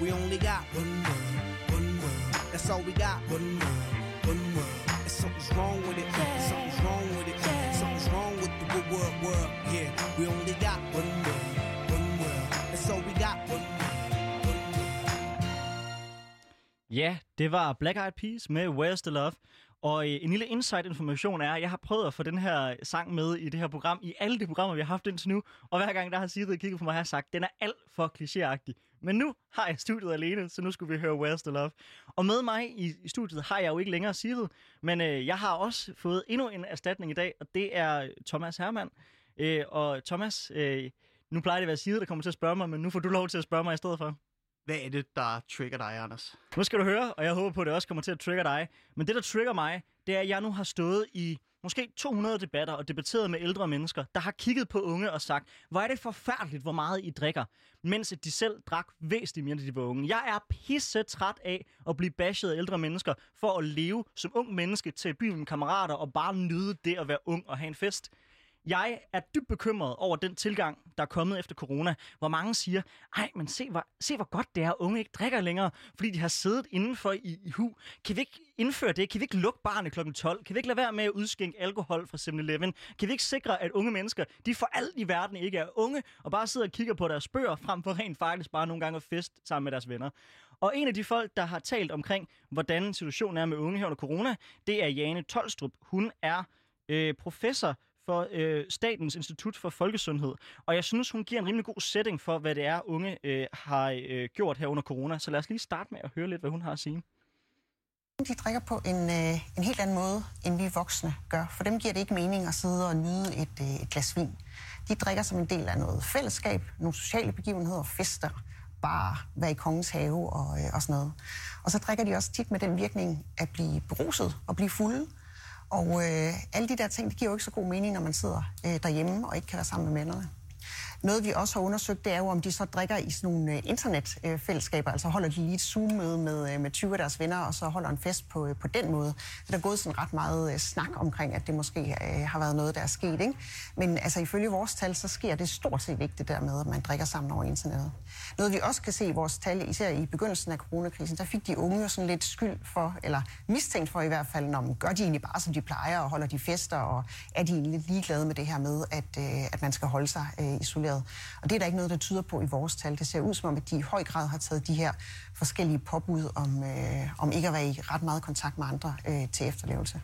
We only got one world, one world. That's all we got. One world, one world. And something's wrong with it. Something's wrong with it. Something's wrong with the good world, world. Yeah, we only got one world, one world. That's all we got. One world, one world. Ja, det var Black Eyed Peas med Where's the Love. Og øh, en lille insight-information er, at jeg har prøvet at få den her sang med i det her program, i alle de programmer, vi har haft indtil nu. Og hver gang, der har Sigrid kigget på mig, har jeg sagt, at den er alt for klichéagtig. Men nu har jeg studiet alene, så nu skulle vi høre Where's the Love. Og med mig i, i studiet har jeg jo ikke længere Sigrid, men øh, jeg har også fået endnu en erstatning i dag, og det er øh, Thomas Hermann. Øh, og Thomas, øh, nu plejer det at være Sigrid, der kommer til at spørge mig, men nu får du lov til at spørge mig i stedet for. Hvad er det, der trigger dig, Anders? Nu skal du høre, og jeg håber på, at det også kommer til at trigge dig. Men det, der trigger mig, det er, at jeg nu har stået i måske 200 debatter og debatteret med ældre mennesker, der har kigget på unge og sagt, hvor er det forfærdeligt, hvor meget I drikker, mens de selv drak væsentligt mere, end de var unge. Jeg er pisse træt af at blive bashed af ældre mennesker for at leve som ung menneske til byen med kammerater og bare nyde det at være ung og have en fest. Jeg er dybt bekymret over den tilgang, der er kommet efter corona, hvor mange siger, ej, men se hvor, se hvor godt det er, at unge ikke drikker længere, fordi de har siddet indenfor i, i hu. Kan vi ikke indføre det? Kan vi ikke lukke barnet kl. 12? Kan vi ikke lade være med at udskænke alkohol fra 7-Eleven? Kan vi ikke sikre, at unge mennesker, de for alt i verden ikke er unge, og bare sidder og kigger på deres bøger, frem for rent faktisk bare nogle gange at fest sammen med deres venner? Og en af de folk, der har talt omkring, hvordan situationen er med unge her under corona, det er Jane Tolstrup. Hun er øh, professor for øh, Statens Institut for Folkesundhed. Og jeg synes, hun giver en rimelig god setting for, hvad det er, unge øh, har øh, gjort her under corona. Så lad os lige starte med at høre lidt, hvad hun har at sige. De drikker på en, øh, en helt anden måde, end vi voksne gør. For dem giver det ikke mening at sidde og nyde et, øh, et glas vin. De drikker som en del af noget fællesskab, nogle sociale begivenheder, fester, bare være i kongens have og, øh, og sådan noget. Og så drikker de også tit med den virkning at blive beruset og blive fulde. Og øh, alle de der ting, det giver jo ikke så god mening, når man sidder øh, derhjemme og ikke kan være sammen med vennerne. Noget vi også har undersøgt, det er jo, om de så drikker i sådan nogle øh, internetfællesskaber, altså holder de lige et Zoom-møde med, øh, med 20 af deres venner, og så holder en fest på, øh, på den måde. Det er der gået sådan ret meget snak omkring, at det måske har været noget, der er sket. Ikke? Men altså, ifølge vores tal, så sker det stort set ikke det der med, at man drikker sammen over internettet. Noget vi også kan se i vores tal, især i begyndelsen af coronakrisen, der fik de unge jo sådan lidt skyld for, eller mistænkt for i hvert fald, når man gør de egentlig bare, som de plejer, og holder de fester, og er de egentlig lidt ligeglade med det her med, at, at man skal holde sig isoleret isoleret. Og det er der ikke noget, der tyder på i vores tal. Det ser ud som om, at de i høj grad har taget de her forskellige påbud om, øh, om ikke at være i ret meget kontakt med andre øh, til efterlevelse.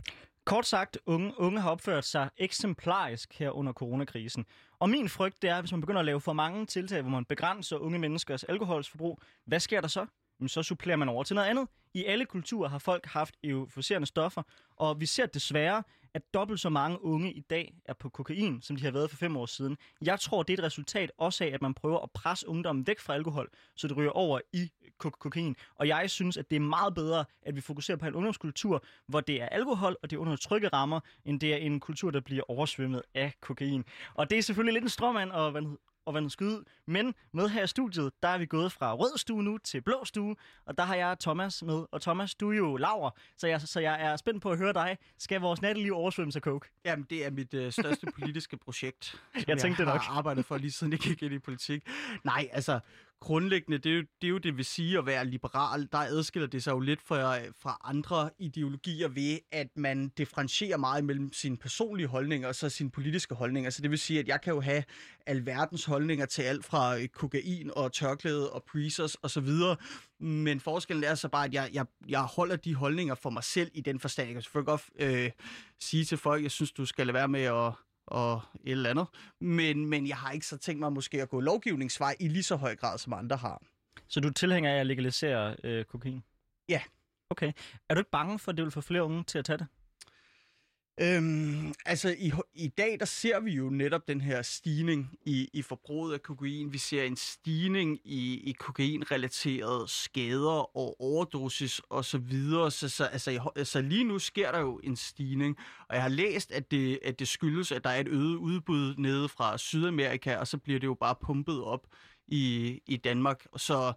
Kort sagt, unge, unge har opført sig eksemplarisk her under coronakrisen. Og min frygt det er, at hvis man begynder at lave for mange tiltag, hvor man begrænser unge menneskers alkoholsforbrug, hvad sker der så? Så supplerer man over til noget andet. I alle kulturer har folk haft euforiserende stoffer, og vi ser desværre, at dobbelt så mange unge i dag er på kokain, som de har været for fem år siden. Jeg tror, det er et resultat også af, at man prøver at presse ungdommen væk fra alkohol, så det ryger over i kok- kokain. Og jeg synes, at det er meget bedre, at vi fokuserer på en ungdomskultur, hvor det er alkohol, og det er under trygge rammer, end det er en kultur, der bliver oversvømmet af kokain. Og det er selvfølgelig lidt en stråmand og hvad og vandet skyde. Men med her i studiet, der er vi gået fra rød stue nu til blå stue, og der har jeg Thomas med. Og Thomas, du er jo laver, så jeg, så jeg er spændt på at høre dig. Skal vores natteliv oversvømmes af coke? Jamen, det er mit øh, største [LAUGHS] politiske projekt, Jeg tænkte det har nok. arbejdet for lige siden jeg gik ind i politik. Nej, altså, grundlæggende, det er, jo, det er jo det vil sige at være liberal. Der adskiller det sig jo lidt fra, fra andre ideologier ved, at man differentierer meget mellem sine personlige holdninger og så sine politiske holdninger. Så det vil sige, at jeg kan jo have alverdens holdninger til alt fra øh, kokain og tørklæde og preasers og så videre. Men forskellen er så bare, at jeg, jeg, jeg holder de holdninger for mig selv i den forstand. Jeg kan selvfølgelig godt øh, sige til folk, jeg synes, du skal lade være med at og et eller andet. Men, men jeg har ikke så tænkt mig måske at gå lovgivningsvej i lige så høj grad, som andre har. Så du er tilhænger af at legalisere øh, kokain? Ja. Okay. Er du ikke bange for, at det vil få flere unge til at tage det? Øhm, altså i, i dag, der ser vi jo netop den her stigning i, i forbruget af kokain. Vi ser en stigning i, i kokainrelaterede skader og overdosis og så videre. Så, så, altså, så lige nu sker der jo en stigning, og jeg har læst, at det, at det skyldes, at der er et øget udbud nede fra Sydamerika, og så bliver det jo bare pumpet op i, i Danmark. Så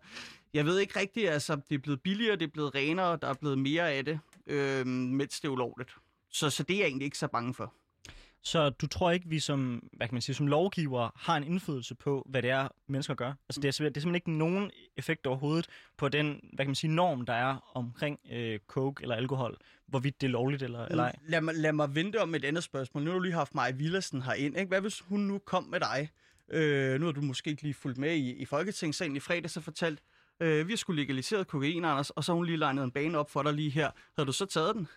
jeg ved ikke rigtigt, altså det er blevet billigere, det er blevet renere, der er blevet mere af det, øh, mens det er ulovligt. Så, så det er jeg egentlig ikke så bange for. Så du tror ikke, vi som, hvad kan man sige, som lovgiver har en indflydelse på, hvad det er, mennesker gør? Altså det er, det er simpelthen ikke nogen effekt overhovedet på den, hvad kan man sige, norm, der er omkring øh, coke eller alkohol, hvorvidt det er lovligt eller, eller ej. Lad mig, lad mig vente om et andet spørgsmål. Nu har du lige haft Maja Villersen herind. Ikke? Hvad hvis hun nu kom med dig? Øh, nu har du måske ikke lige fulgt med i, i Folketingssalen i fredag, så fortalt, øh, vi har skulle legalisere kokain, Anders, og så har hun lige legnet en bane op for dig lige her. Havde du så taget den?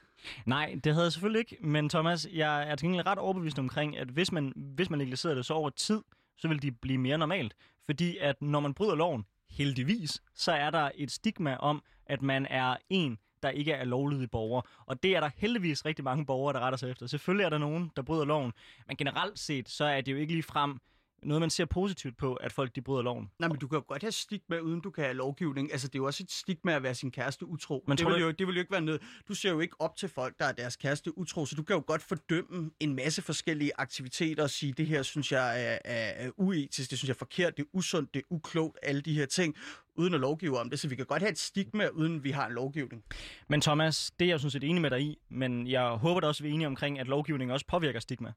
Nej, det havde jeg selvfølgelig ikke, men Thomas, jeg er til gengæld ret overbevist omkring, at hvis man, hvis man legaliserer det så over tid, så vil de blive mere normalt. Fordi at når man bryder loven, heldigvis, så er der et stigma om, at man er en, der ikke er lovlydig borger. Og det er der heldigvis rigtig mange borgere, der retter sig efter. Selvfølgelig er der nogen, der bryder loven, men generelt set, så er det jo ikke lige frem noget, man ser positivt på, at folk de bryder loven. Nej, men du kan jo godt have stigma, uden du kan have lovgivning. Altså, det er jo også et stigma at være sin kæreste utro. Men det, vil du jo, det vil jo ikke være noget. Du ser jo ikke op til folk, der er deres kæreste utro, så du kan jo godt fordømme en masse forskellige aktiviteter og sige, det her synes jeg er, er, er uetisk, det synes jeg er forkert, det er usundt, det er uklogt, alle de her ting, uden at lovgive om det. Så vi kan godt have et stigma, uden vi har en lovgivning. Men Thomas, det er jeg sådan set enig med dig i, men jeg håber da også, at vi er enige omkring, at lovgivningen også påvirker stigma.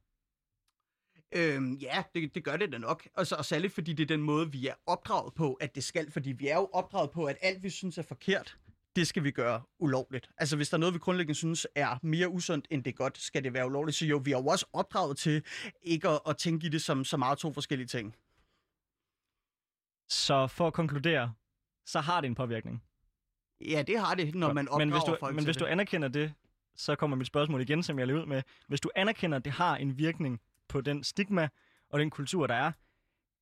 Øhm, ja, det, det gør det da nok. Og, så, og særligt fordi det er den måde, vi er opdraget på, at det skal. Fordi vi er jo opdraget på, at alt vi synes er forkert, det skal vi gøre ulovligt. Altså hvis der er noget, vi grundlæggende synes er mere usundt, end det er godt, skal det være ulovligt. Så jo, vi er jo også opdraget til ikke at, at tænke i det som så meget to forskellige ting. Så for at konkludere, så har det en påvirkning. Ja, det har det, når man opdrager men hvis du, folk men hvis det. du anerkender det, så kommer mit spørgsmål igen, som jeg lavede ud med. Hvis du anerkender, at det har en virkning på den stigma og den kultur, der er,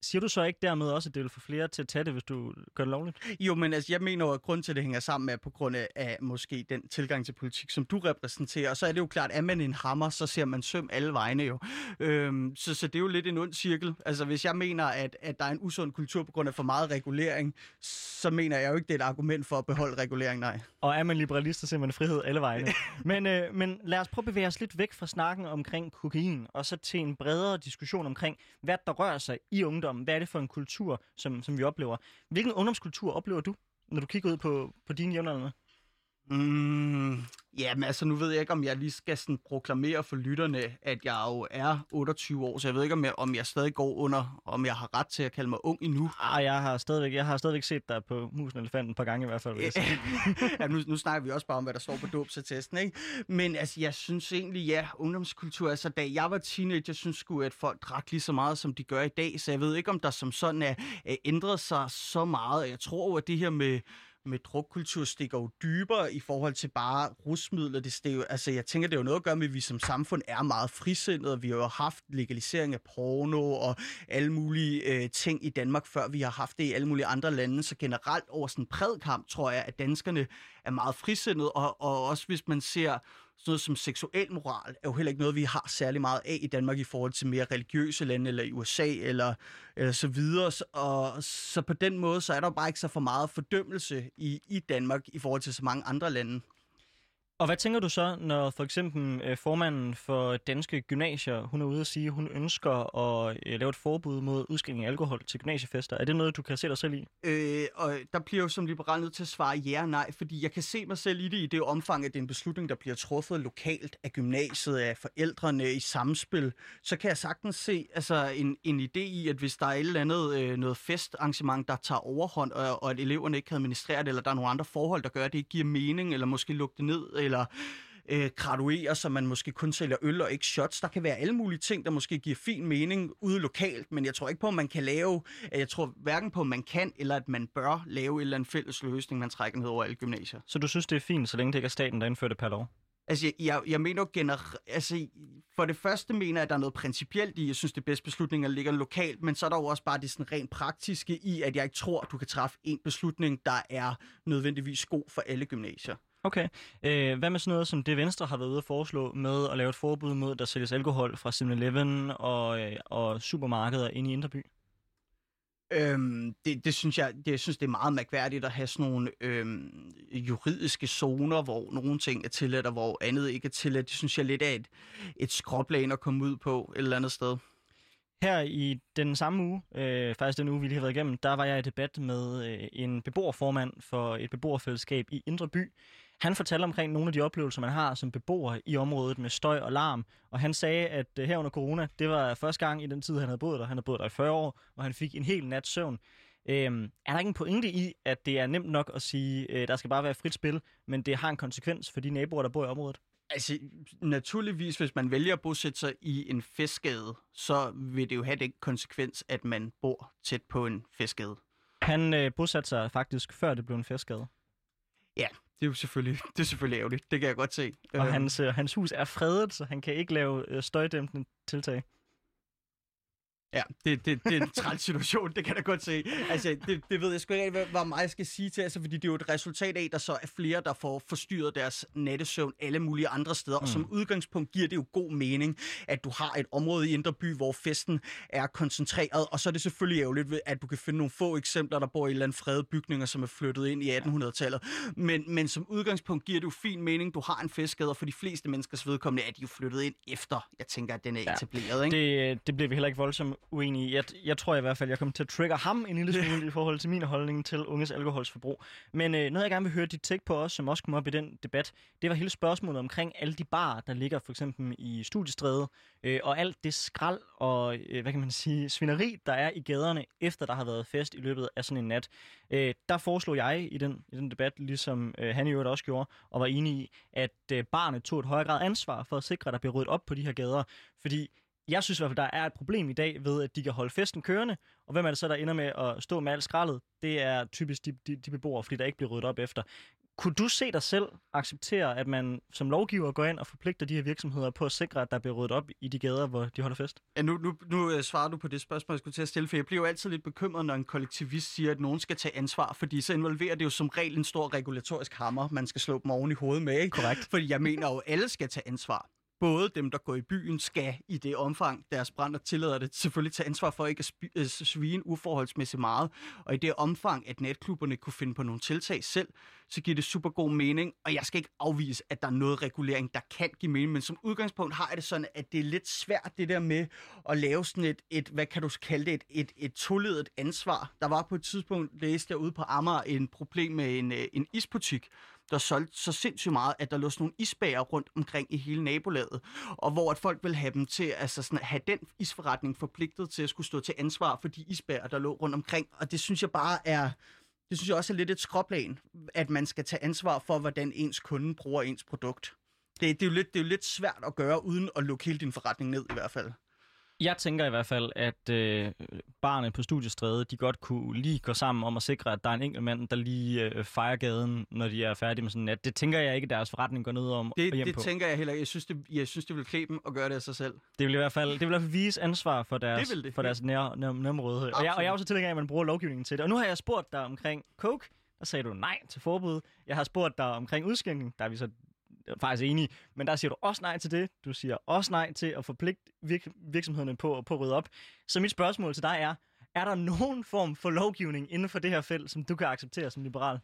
siger du så ikke dermed også, at det vil få flere til at tage det, hvis du gør det lovligt? Jo, men altså, jeg mener jo, at grund til, at det hænger sammen er på grund af, af måske den tilgang til politik, som du repræsenterer. Og så er det jo klart, at er man en hammer, så ser man søm alle vegne jo. Øhm, så, så det er jo lidt en ond cirkel. Altså, hvis jeg mener, at, at der er en usund kultur på grund af for meget regulering, så mener jeg jo ikke, det er et argument for at beholde regulering, nej. Og er man liberalist, så ser man frihed alle vegne. [LAUGHS] men, øh, men lad os prøve at bevæge os lidt væk fra snakken omkring kokain, og så til en bredere diskussion omkring, hvad der rører sig i ungdommen. Hvad er det for en kultur, som, som vi oplever? Hvilken ungdomskultur oplever du, når du kigger ud på, på dine jævnaldrende? Mm, ja, men altså, nu ved jeg ikke, om jeg lige skal sådan proklamere for lytterne, at jeg jo er 28 år, så jeg ved ikke, om jeg, om jeg stadig går under, om jeg har ret til at kalde mig ung endnu. Ah, jeg har stadigvæk, jeg har stadigvæk set dig på Musen Elefanten et par gange i hvert fald. [LAUGHS] ja, nu, nu snakker vi også bare om, hvad der står på dåbsattesten, ikke? Men altså, jeg synes egentlig, ja, ungdomskultur, altså da jeg var teenager, jeg synes sgu, at folk drak lige så meget, som de gør i dag, så jeg ved ikke, om der som sådan er, er ændret sig så meget. Jeg tror at det her med med drukkultur stikker jo dybere i forhold til bare rusmidler. Det, det jo, altså, jeg tænker, det er jo noget at gøre med, at vi som samfund er meget frisindede, og vi har jo haft legalisering af porno og alle mulige øh, ting i Danmark, før vi har haft det i alle mulige andre lande. Så generelt over sådan en prædkamp, tror jeg, at danskerne er meget frisindet, og, og også hvis man ser sådan noget som seksuel moral, er jo heller ikke noget, vi har særlig meget af i Danmark i forhold til mere religiøse lande, eller i USA, eller, eller så videre. Og så på den måde, så er der jo bare ikke så for meget fordømmelse i, i Danmark i forhold til så mange andre lande. Og hvad tænker du så, når for eksempel øh, formanden for danske gymnasier, hun er ude og sige, at hun ønsker at øh, lave et forbud mod udskilling af alkohol til gymnasiefester? Er det noget, du kan se dig selv i? Øh, og der bliver jo som liberal nødt til at svare ja og nej, fordi jeg kan se mig selv i det i det omfang, at det er en beslutning, der bliver truffet lokalt af gymnasiet, af forældrene i samspil. Så kan jeg sagtens se altså, en, en idé i, at hvis der er et eller andet øh, noget festarrangement, der tager overhånd, og, og at eleverne ikke kan administrere det, eller der er nogle andre forhold, der gør, at det ikke giver mening, eller måske lukke det ned, eller øh, graduere, så man måske kun sælger øl og ikke shots. Der kan være alle mulige ting, der måske giver fin mening ude lokalt, men jeg tror ikke på, at man kan lave, jeg tror hverken på, at man kan, eller at man bør lave et eller andet fælles løsning, man trækker ned over alle gymnasier. Så du synes, det er fint, så længe det ikke er staten, der indfører det per lov? Altså, jeg, jeg, jeg mener generelt, altså, for det første mener jeg, at der er noget principielt i, jeg synes, det bedste beslutninger ligger lokalt, men så er der jo også bare det sådan rent praktiske i, at jeg ikke tror, at du kan træffe en beslutning, der er nødvendigvis god for alle gymnasier. Okay. Øh, hvad med sådan noget, som det Venstre har været ude at foreslå med at lave et forbud mod, at der sælges alkohol fra 7-Eleven og, øh, og supermarkeder inde i Indreby? Øhm, det, det synes jeg, det, jeg synes, det er meget mærkværdigt at have sådan nogle øhm, juridiske zoner, hvor nogle ting er tilladt, og hvor andet ikke er tilladt. Det synes jeg lidt er et, et skråplan at komme ud på et eller andet sted. Her i den samme uge, øh, faktisk den uge, vi lige har været igennem, der var jeg i debat med øh, en beboerformand for et beboerfællesskab i Indre By. Han fortalte omkring nogle af de oplevelser, man har som beboer i området med støj og larm. Og han sagde, at øh, her under corona, det var første gang i den tid, han havde boet der. Han havde boet der i 40 år, og han fik en hel nat søvn. Øhm, er der ikke en pointe i, at det er nemt nok at sige, øh, der skal bare være frit spil, men det har en konsekvens for de naboer, der bor i området? Altså, naturligvis, hvis man vælger at bosætte sig i en festgade, så vil det jo have den konsekvens, at man bor tæt på en festgade. Han øh, bosatte sig faktisk, før det blev en festskade. Ja, det er jo selvfølgelig, [LAUGHS] det er selvfølgelig ærgerligt. Det kan jeg godt se. Og Øhm, hans, øh, hans hus er fredet, så han kan ikke lave øh, støjdæmpende tiltag. Ja, det, det, det er en træls situation, det kan jeg da godt se. Altså, det, det ved jeg sgu ikke hvad, hvad meget jeg skal sige til, altså, fordi det er jo et resultat af, at der så er flere, der får forstyrret deres nattesøvn alle mulige andre steder, mm. og som udgangspunkt giver det jo god mening, at du har et område i Indre By, hvor festen er koncentreret, og så er det selvfølgelig ærgerligt, ved, at du kan finde nogle få eksempler, der bor i eller andet fredede bygninger, som er flyttet ind i 1800-tallet. Men, men som udgangspunkt giver det jo fin mening, du har en festgade, og for de fleste menneskers vedkommende er de jo flyttet ind efter, jeg tænker, at den er Ja. etableret, ikke? Det, det bliver vi heller ikke voldsomt uenige i. Jeg, jeg tror i hvert fald, jeg kommer til at trigge ham en lille smule i forhold til min holdning til unges alkoholsforbrug. Men øh, noget, jeg gerne vil høre dit take på også, som også kom op i den debat, det var hele spørgsmålet omkring alle de barer, der ligger for eksempel i studiestræde, øh, og alt det skrald og, øh, hvad kan man sige, svineri, der er i gaderne, efter der har været fest i løbet af sådan en nat. Øh, der foreslog jeg i den, i den debat, ligesom øh, han i øvrigt også gjorde, og var enig i, at øh, barne tog et højere grad ansvar for at sikre, at der bliver ryddet op på de her gader. Fordi jeg synes i hvert fald, der er et problem i dag ved, at de kan holde festen kørende, og hvem er det så, der ender med at stå med alt skraldet? Det er typisk de, de, de beboere, fordi der ikke bliver ryddet op efter. Kunne du se dig selv acceptere, at man som lovgiver går ind og forpligter de her virksomheder på at sikre, at der bliver ryddet op i de gader, hvor de holder fest? Ja, nu, nu, nu øh, svarer du på det spørgsmål, jeg skulle til at stille, for jeg bliver jo altid lidt bekymret, når en kollektivist siger, at nogen skal tage ansvar, fordi så involverer det jo som regel en stor regulatorisk hammer, man skal slå dem oven i hovedet med, ikke? Korrekt. Fordi jeg mener jo, at alle skal tage ansvar. Både dem, der går i byen, skal i det omfang, deres brænder tillader det, selvfølgelig tage ansvar for ikke at spi- øh, svine uforholdsmæssigt meget. Og i det omfang, at natklubberne kunne finde på nogle tiltag selv, så giver det super god mening. Og jeg skal ikke afvise, at der er noget regulering, der kan give mening. Men som udgangspunkt har jeg det sådan, at det er lidt svært det der med at lave sådan et, et hvad kan du kalde det, et, et, et toledet ansvar. Der var på et tidspunkt, læste jeg ude på Amager, en problem med en, øh, en isbutik, der solgte så sindssygt meget, at der lå sådan nogle isbager rundt omkring i hele nabolaget, og hvor at folk ville have dem til altså sådan, at have den isforretning forpligtet til at skulle stå til ansvar for de isbager, der lå rundt omkring. Og det synes jeg bare er, det synes jeg også er lidt et skråplan, at man skal tage ansvar for, hvordan ens kunde bruger ens produkt. Det, det, er jo lidt, det er jo lidt svært at gøre, uden at lukke hele din forretning ned i hvert fald. Jeg tænker i hvert fald, at øh, barne på studiestræde, de godt kunne lige gå sammen om at sikre, at der er en enkelt mand, der lige øh, fejrer gaden, når de er færdige med sådan nat. Det tænker jeg ikke, deres forretning går ned om Det, og hjem det på. tænker jeg heller ikke. Jeg synes, det, jeg synes, det vil klæbe dem at gøre det af sig selv. Det vil i hvert fald, det vil i hvert fald vise ansvar for deres, Det det. For deres nær, nær, nærområde. Og jeg, og jeg er også tilhænger af, at man bruger lovgivningen til det. Og nu har jeg spurgt dig omkring coke. Der sagde du nej til forbud. Jeg har spurgt dig omkring udskænkning. Der er vi så faktisk enige. Men der siger du også nej til det. Du siger også nej til at forpligte virk- virksomhederne på, på at rydde op. Så mit spørgsmål til dig er, er der nogen form for lovgivning inden for det her felt, som du kan acceptere som liberal?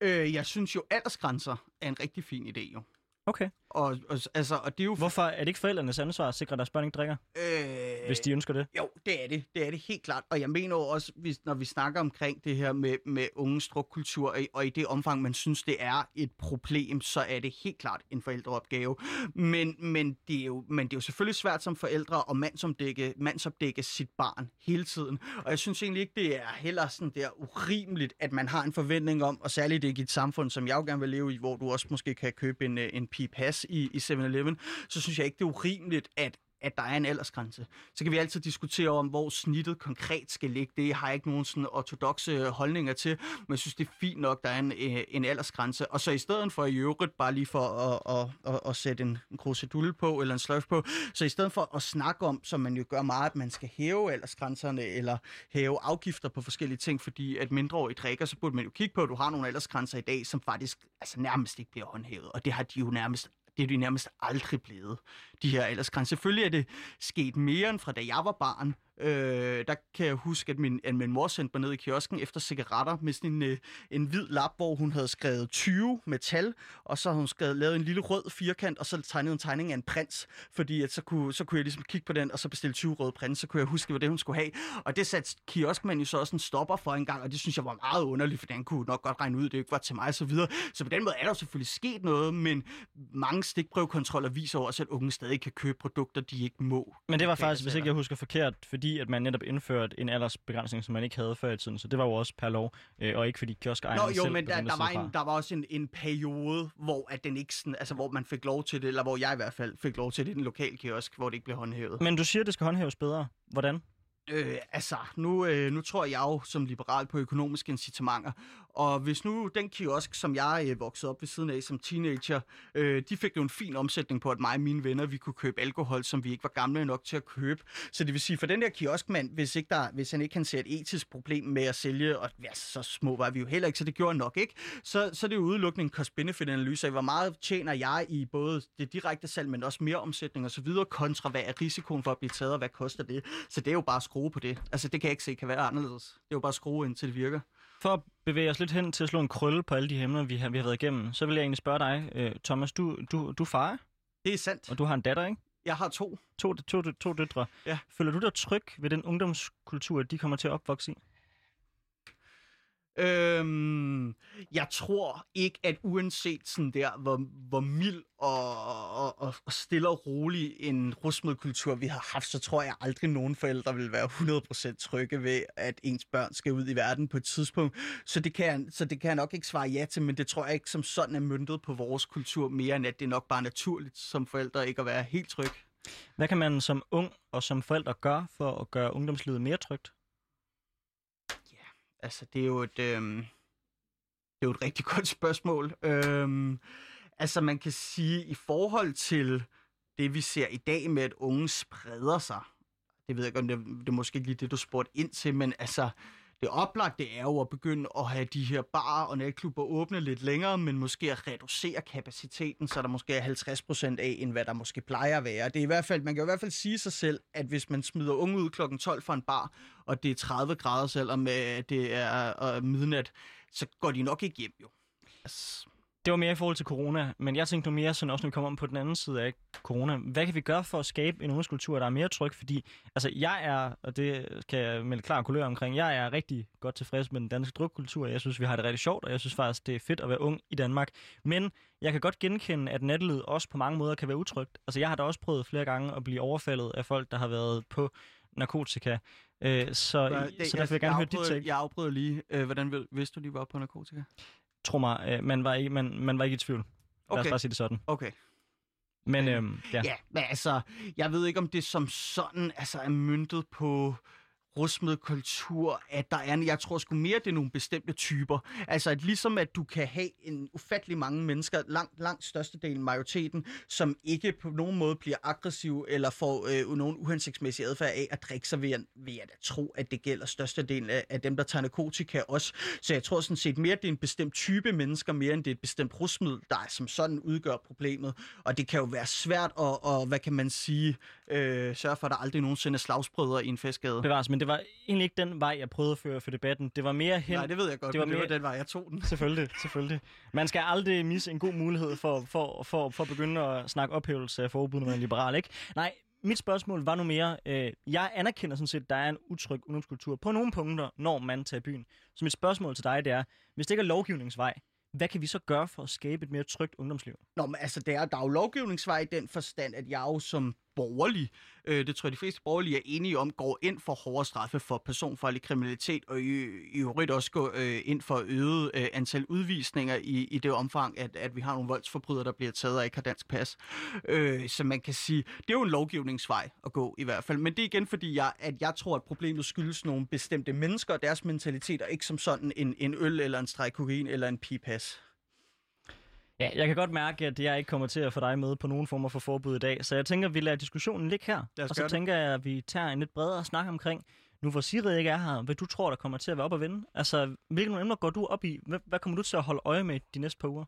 Øh, jeg synes jo, aldersgrænser er en rigtig fin idé, jo. Okay. Og, og, altså, og det er jo... Hvorfor er det ikke forældrenes ansvar at sikre, at deres børn ikke drikker, Øh, hvis de ønsker det? Jo, det er det. Det er det helt klart. Og jeg mener også, hvis, når vi snakker omkring det her med, med unge strukkultur, og, i det omfang, man synes, det er et problem, så er det helt klart en forældreopgave. Men, men, det, er jo, men det er jo selvfølgelig svært som forældre at mandsopdække, mandsopdække sit barn hele tiden. Og jeg synes egentlig ikke, det er heller sådan der urimeligt, at man har en forventning om, og særligt ikke i et samfund, som jeg jo gerne vil leve i, hvor du også måske kan købe en, øh, en pipas i, i 7-Eleven, så synes jeg ikke, det er urimeligt, at at der er en aldersgrænse. Så kan vi altid diskutere om, hvor snittet konkret skal ligge. Det har jeg ikke nogen sådan ortodoxe holdninger til, men jeg synes, det er fint nok, der er en, øh, en aldersgrænse. Og så i stedet for i øvrigt, bare lige for at, at, at, at sætte en, en krusedulle på, eller en sløjf på, så i stedet for at snakke om, som man jo gør meget, at man skal hæve aldersgrænserne, eller hæve afgifter på forskellige ting, fordi at mindreårige drikker, så burde man jo kigge på, at du har nogle aldersgrænser i dag, som faktisk altså nærmest ikke bliver håndhævet. Og det har de jo nærmest det er de nærmest aldrig blevet, de her aldersgrænser. Selvfølgelig er det sket mere end fra da jeg var barn, Øh, der kan jeg huske, at min, at min mor sendte mig ned i kiosken efter cigaretter med sådan en, øh, en hvid lap, hvor hun havde skrevet 20 med tal, og så havde hun skrevet, lavet en lille rød firkant, og så tegnet en tegning af en prins, fordi at så, kunne, så kunne jeg ligesom kigge på den, og så bestille 20 røde prins, så kunne jeg huske, hvad det hun skulle have. Og det satte kioskmanden jo så også en stopper for en gang, og det synes jeg var meget underligt, for han kunne nok godt regne ud, det ikke var til mig og så videre. Så på den måde er der selvfølgelig sket noget, men mange stikprøvekontroller viser også, at unge stadig kan købe produkter, de ikke må. Men det var faktisk, hvis ikke jeg husker forkert, fordi at man netop indførte en aldersbegrænsning, som man ikke havde før i tiden. Så det var jo også per lov, øh, og ikke fordi kioskejerne Nå, jo, selv men der, der, var en, der var også en, en periode, hvor at den ikke sådan, altså hvor man fik lov til det, eller hvor jeg i hvert fald fik lov til det i den lokale kiosk, hvor det ikke blev håndhævet. Men du siger, at det skal håndhæves bedre. Hvordan? Øh, altså, nu, øh, nu tror jeg jo som liberal på økonomiske incitamenter, og hvis nu den kiosk, som jeg øh, voksede op ved siden af som teenager, øh, de fik jo en fin omsætning på, at mig og mine venner, vi kunne købe alkohol, som vi ikke var gamle nok til at købe. Så det vil sige, for den der kioskmand, hvis, ikke der, hvis han ikke kan se et etisk problem med at sælge, og ja, så små var vi jo heller ikke, så det gjorde nok ikke, så, så det er jo udelukkende en cost-benefit-analyse af, hvor meget tjener jeg i både det direkte salg, men også mere omsætning og så videre, kontra hvad er risikoen for at blive taget, og hvad koster det. Så det er jo bare at skrue på det. Altså, det kan jeg ikke se kan være anderledes. Det er jo bare at skrue ind, til det virker. For at bevæge os lidt hen til at slå en krølle på alle de emner, vi har, vi har været igennem, så vil jeg egentlig spørge dig, øh, Thomas, du, du, du er far, Det er sandt. og du har en datter, ikke? Jeg har to. To, to, to, to døtre. Ja. Føler du dig tryg ved den ungdomskultur, de kommer til at opvokse i? Øhm, jeg tror ikke, at uanset sådan der, hvor, hvor mild og, og, og, og stille og rolig en rusmiddelkultur vi har haft, så tror jeg aldrig nogen forældre vil være 100% trygge ved, at ens børn skal ud i verden på et tidspunkt. Så det, kan så det kan jeg nok ikke svare ja til, men det tror jeg ikke som sådan er myndet på vores kultur mere, end at det er nok bare naturligt som forældre ikke at være helt tryg. Hvad kan man som ung og som forældre gøre for at gøre ungdomslivet mere trygt? Altså, det er jo et, øh, det er jo et rigtig [LAUGHS] godt spørgsmål. Øh, altså, man kan sige, i forhold til det, vi ser i dag med, at unge spreder sig, det ved jeg godt, det, det er måske ikke lige det, du spurgte ind til, men altså, det oplagte er jo at begynde at have de her barer og natklubber åbne lidt længere, men måske at reducere kapaciteten, så der måske er 50 procent af, end hvad der måske plejer at være. Det er i hvert fald, man kan i hvert fald sige sig selv, at hvis man smider unge ud klokken 12 fra en bar, og det er 30 grader, selvom øh, det er øh, midnat, så går de nok ikke hjem jo. Altså, det var mere i forhold til corona, men jeg tænkte nu mere sådan også, når vi kommer om på den anden side af corona. Hvad kan vi gøre for at skabe en ungdomskultur, der er mere tryg? Fordi altså, jeg er, og det kan jeg melde klar kulør omkring, jeg er rigtig godt tilfreds med den danske drukkultur. Jeg synes, vi har det rigtig sjovt, og jeg synes faktisk, det er fedt at være ung i Danmark. Men jeg kan godt genkende, at nattelivet også på mange måder kan være utrygt. Altså, jeg har da også prøvet flere gange at blive overfaldet af folk, der har været på narkotika. Øh, så, det, så derfor vil jeg gerne høre dit take. Jeg afbryder lige. Øh, hvordan vidste du, de var på narkotika? Tro mig, øh, man, var ikke, man, man var ikke i tvivl. Lad os Okay. bare sige det sådan. Okay. Men Øh, øhm, ja. Ja, men altså, jeg ved ikke, om det som sådan altså, er myndet på rusmiddelkultur, at der er, en- jeg tror sgu mere, det er nogle bestemte typer. Altså, at ligesom at du kan have en ufattelig mange mennesker, langt, langt størstedelen, majoriteten, som ikke på nogen måde bliver aggressiv eller får øh, nogen uhensigtsmæssig adfærd af at drikke sig, ved, jeg, at jeg tro, at det gælder størstedelen af, af dem, der tager narkotika også. Så jeg tror sådan set mere, det er en bestemt type mennesker, mere end det er et bestemt rusmiddel, der som sådan udgør problemet. Og det kan jo være svært at, og, hvad kan man sige, øh, sørge for, at der aldrig nogensinde er slagsbrødre i en festgade. Bevares, men det var egentlig ikke den vej, jeg prøvede at føre for debatten. Det var mere hen... Nej, det ved jeg godt, det var men det var mere- den vej, jeg tog den. Selvfølgelig, selvfølgelig. Man skal aldrig misse en god mulighed for, for, for, for at begynde at snakke ophævelse af forbud, når man er liberal, ikke? Nej, mit spørgsmål var nu mere, øh, jeg anerkender sådan set, at der er en utryg ungdomskultur på nogle punkter, når man tager byen. Så mit spørgsmål til dig, det er, hvis det ikke er lovgivningsvej, hvad kan vi så gøre for at skabe et mere trygt ungdomsliv? Nå, men altså, der er, der er jo lovgivningsvej i den forstand, at jeg jo som borgerlig, øh, det tror jeg de fleste borgerlige er enige om, går ind for hårdere straffe for personfarlig kriminalitet, og i, i øvrigt også går øh, ind for øget øh, antal udvisninger i, i det omfang, at, at vi har nogle voldsforbrydere, der bliver taget og ikke har dansk pas. Øh, så man kan sige, det er jo en lovgivningsvej at gå i hvert fald. Men det er igen, fordi jeg, at jeg tror, at problemet skyldes nogle bestemte mennesker og deres mentalitet, og ikke som sådan en, en øl eller en streg kokain eller en pipas. Ja, jeg kan godt mærke, at jeg ikke kommer til at få dig med på nogen former for forbud i dag, så jeg tænker, at vi lader diskussionen ligge her. Og så det. tænker jeg, at vi tager en lidt bredere snak omkring, nu hvor Sigrid ikke er her, hvad du tror, der kommer til at være op at vinde? Altså, hvilke emner går du op i? Hvad, hvad kommer du til at holde øje med de næste par uger?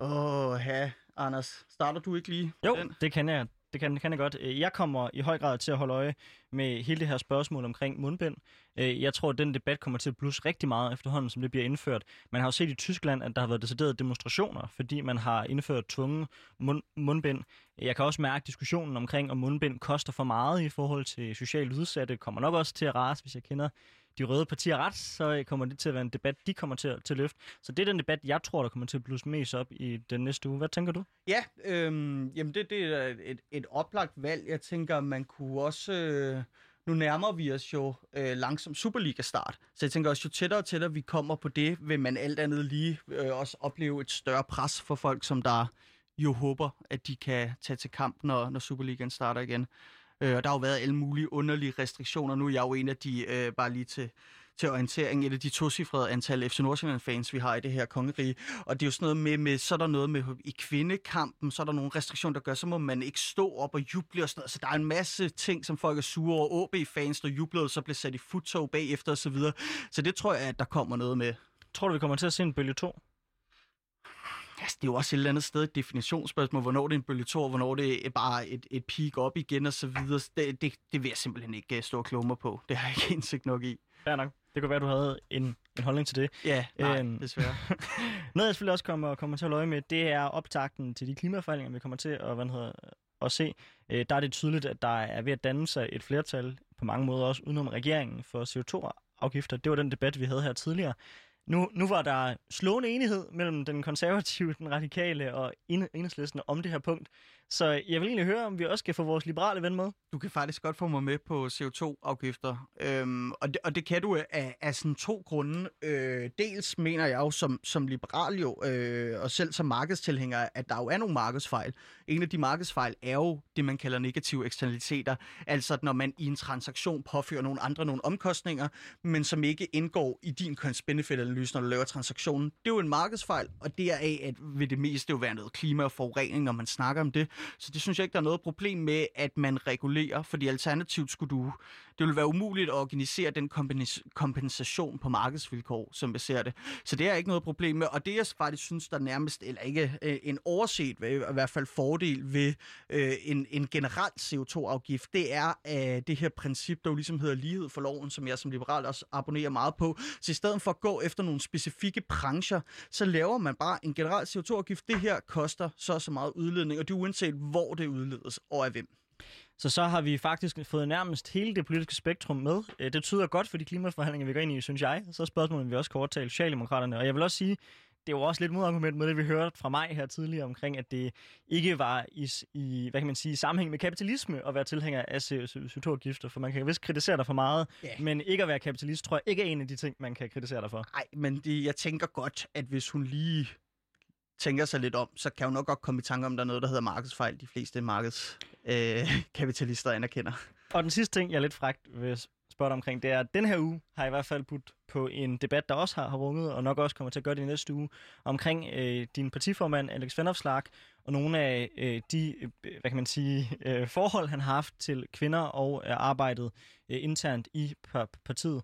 Åh, ja, Anders. Starter du ikke lige? Jo, Den? det kan jeg det kan, det kan jeg godt. Øh, jeg kommer i høj grad til at holde øje med hele det her spørgsmål omkring mundbind. Øh, jeg tror, at den debat kommer til at blusse rigtig meget efterhånden, som det bliver indført. Man har jo set i Tyskland, at der har været deciderede demonstrationer, fordi man har indført tunge mund, mundbind. Jeg kan også mærke, diskussionen omkring, om mundbind koster for meget i forhold til socialt udsatte, kommer nok også til at rase, hvis jeg kender de røde partier ret, så kommer det til at være en debat, de kommer til at, til at løfte. Så det er den debat, jeg tror, der kommer til at blusse mest op i den næste uge. Hvad tænker du? Ja, øhm, jamen det, det er et, et oplagt valg. Jeg tænker, man kunne også... Øh, nu nærmer vi os jo øh, langsomt Superliga-start, så jeg tænker også, jo tættere og tættere vi kommer på det, vil man alt andet lige øh, også opleve et større pres for folk, som der jo håber, at de kan tage til kamp, når, når Superligaen starter igen. Øh, og der har jo været alle mulige underlige restriktioner. Nu er jeg jo en af de, øh, bare lige til, til orientering, et af de tocifrede antal FC Nordsjælland-fans, vi har i det her kongerige. Og det er jo sådan noget med, med, så er der noget med i kvindekampen, så er der nogle restriktioner, der gør, så må man ikke stå op og juble og sådan noget. Så der er en masse ting, som folk er sure over. OB-fans, der jublede, så blev sat i futtog bagefter og så videre. Så det tror jeg, at der kommer noget med. Tror du, vi kommer til at se en bølge 2? Altså, det er jo også et eller andet sted et definitionsspørgsmål, hvornår det er en bølge 2, og hvornår det er bare et, et peak op igen og så videre. Det, det, det vil jeg simpelthen ikke øh, stå og mig på. Det har jeg ikke [LAUGHS] indsigt nok i. Fair nok. Det kunne være, du havde en, en holdning til det. Ja, nej, Øhm. desværre. [LAUGHS] Noget, jeg selvfølgelig også kommer, kommer til at holde øje med, det er optakten til de klimaforhandlinger, vi kommer til at, hvad hedder, at se. Øh, der er det tydeligt, at der er ved at danne sig et flertal, på mange måder også udenom regeringen, for CO2-afgifter. Det var den debat, vi havde her tidligere. Nu, nu var der slående enighed mellem den konservative, den radikale og en- enhedslisten om det her punkt. Så jeg vil egentlig høre, om vi også skal få vores liberale ven med. Du kan faktisk godt få mig med på CO2-afgifter, øhm, og, det, og det kan du øh, af, af sådan to grunde. Øh, dels mener jeg jo som, som liberal jo, øh, og selv som markedstilhænger, at der jo er nogle markedsfejl. En af de markedsfejl er jo det, man kalder negative eksternaliteter. Altså, når man i en transaktion påfører nogle andre nogle omkostninger, men som ikke indgår i din cost-benefit-analyse, når du laver transaktionen. Det er jo en markedsfejl, og det er at ved det meste jo være noget klima og forurening, når man snakker om det. Så det synes jeg ikke, der er noget problem med, at man regulerer, fordi alternativt skulle du... Det ville være umuligt at organisere den kompensation på markedsvilkår, som vi ser det. Så det er ikke noget problem med. Og det, jeg faktisk synes, der nærmest, eller ikke øh, en overset, i hvert fald fordel ved øh, en, en generel CO2-afgift, det er øh, det her princip, der jo ligesom hedder lighed for loven, som jeg som liberal også abonnerer meget på. Så i stedet for at gå efter nogle specifikke brancher, så laver man bare en generel CO2-afgift. Det her koster så så meget udledning, og det er uanset, hvor det udledes og af hvem. Så så har vi faktisk fået nærmest hele det politiske spektrum med. Øh, Det tyder godt for de klimaforhandlinger, vi går ind i, synes jeg. Så er spørgsmålet, vi også kan overtale Socialdemokraterne. Og jeg vil også sige, det er jo også lidt modargument med det, vi hørte fra mig her tidligere omkring, at det ikke var i, i hvad kan man sige, sammenhæng med kapitalisme at være tilhænger af CO2-afgifter, for man kan vist kritisere dig for meget, Ja. men ikke at være kapitalist, tror jeg ikke er en af de ting, man kan kritisere dig for. Nej, men det, jeg tænker godt, at hvis hun lige tænker sig lidt om, så kan hun nok godt komme i tanke om, at der er noget, der hedder markedsfejl. De fleste markedskapitalister øh, kapitalister anerkender. Og den sidste ting, jeg er lidt fragt vil spørge dig omkring, det er, at den her uge har jeg i hvert fald budt på en debat, der også har, har runget, og nok også kommer til at gøre det i næste uge, omkring øh, din partiformand, Alex Vanopslagh, og nogle af øh, de, øh, hvad kan man sige, øh, forhold, han har haft til kvinder og øh, arbejdet øh, internt i par- partiet.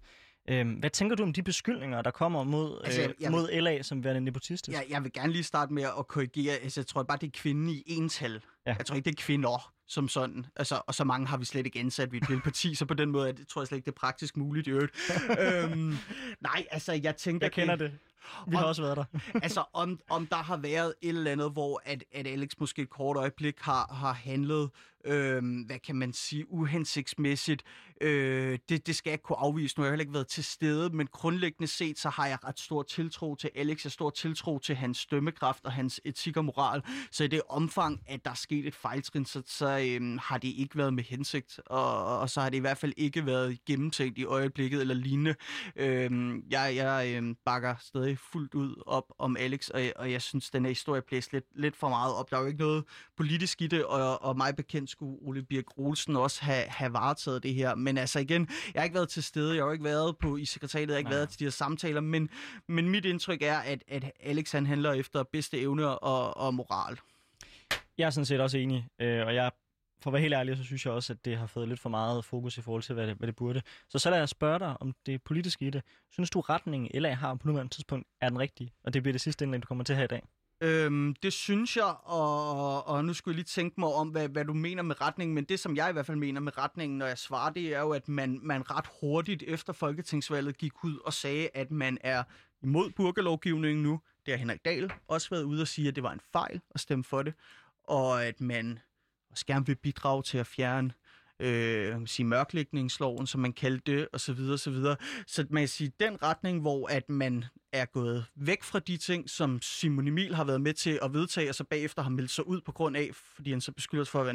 Øh, hvad tænker du om de beskyldninger, der kommer mod, øh, Altså, jeg- jeg vil- mod LA som værende nepotistisk? Jeg, jeg vil gerne lige starte med at korrigere. Altså, jeg tror bare, det er kvinden i ental. Ja. Jeg tror ikke, det er kvinder som sådan. Altså, og så mange har vi slet ikke ansat ved et lille parti, så på den måde det, tror jeg slet ikke, det er praktisk muligt i øvrigt. [LAUGHS] øhm, nej, altså, jeg tænker... Jeg kender det. Vi har Og- også været der. [LAUGHS] altså, om, om der har været et eller andet, hvor at, at Alex måske et kort øjeblik har, har handlet, øhm, hvad kan man sige, uhensigtsmæssigt, øh, det, det skal jeg ikke kunne afvise. Nu har jeg heller ikke været til stede, men grundlæggende set, så har jeg ret stor tiltro til Alex. Jeg har stor tiltro til hans dømmekraft og hans etik og moral. Så i det omfang, at der er sket et fejltrin, så, så øh, har det ikke været med hensigt, og, og så har det i hvert fald ikke været gennemtænkt i øjeblikket eller lignende. Øh, jeg jeg øh, bakker stadig fuldt ud op om Alex, og, og jeg synes, den her historie blæst lidt, lidt for meget op. Der er jo ikke noget politisk i det, og, og mig bekendt skulle Ole Birk Olsen også have, have varetaget det her. Men altså igen, jeg har ikke været til stede, jeg har ikke været på i sekretariatet, jeg har ikke Nej. været til de her samtaler, men, men mit indtryk er, at, at Alex han handler efter bedste evne og, og moral. Jeg er sådan set også enig, øh, og jeg, for at være helt ærlig, så synes jeg også, at det har fået lidt for meget fokus i forhold til, hvad det, hvad det burde. Så så lad jeg spørge dig om det politiske i det. Synes du, retningen LA har på nuværende tidspunkt er den rigtige? Og det bliver det sidste indlæg, du kommer til her i dag. Øhm, det synes jeg, og, og nu skulle jeg lige tænke mig om, hvad, hvad du mener med retningen, men det, som jeg i hvert fald mener med retningen, når jeg svarer, det er jo, at man, man ret hurtigt efter Folketingsvalget gik ud og sagde, at man er imod burgerlovgivningen nu. Det har Henrik Dahl også været ude og sige, at det var en fejl at stemme for det, og at man også gerne vil bidrage til at fjerne øh, man kan sige, mørklægningsloven, som man kaldte det, og så videre, så videre. Så man kan sige, den retning, hvor at man er gået væk fra de ting, som Simon Emil har været med til at vedtage, og så bagefter har meldt sig ud på grund af, fordi han så beskylder os for at være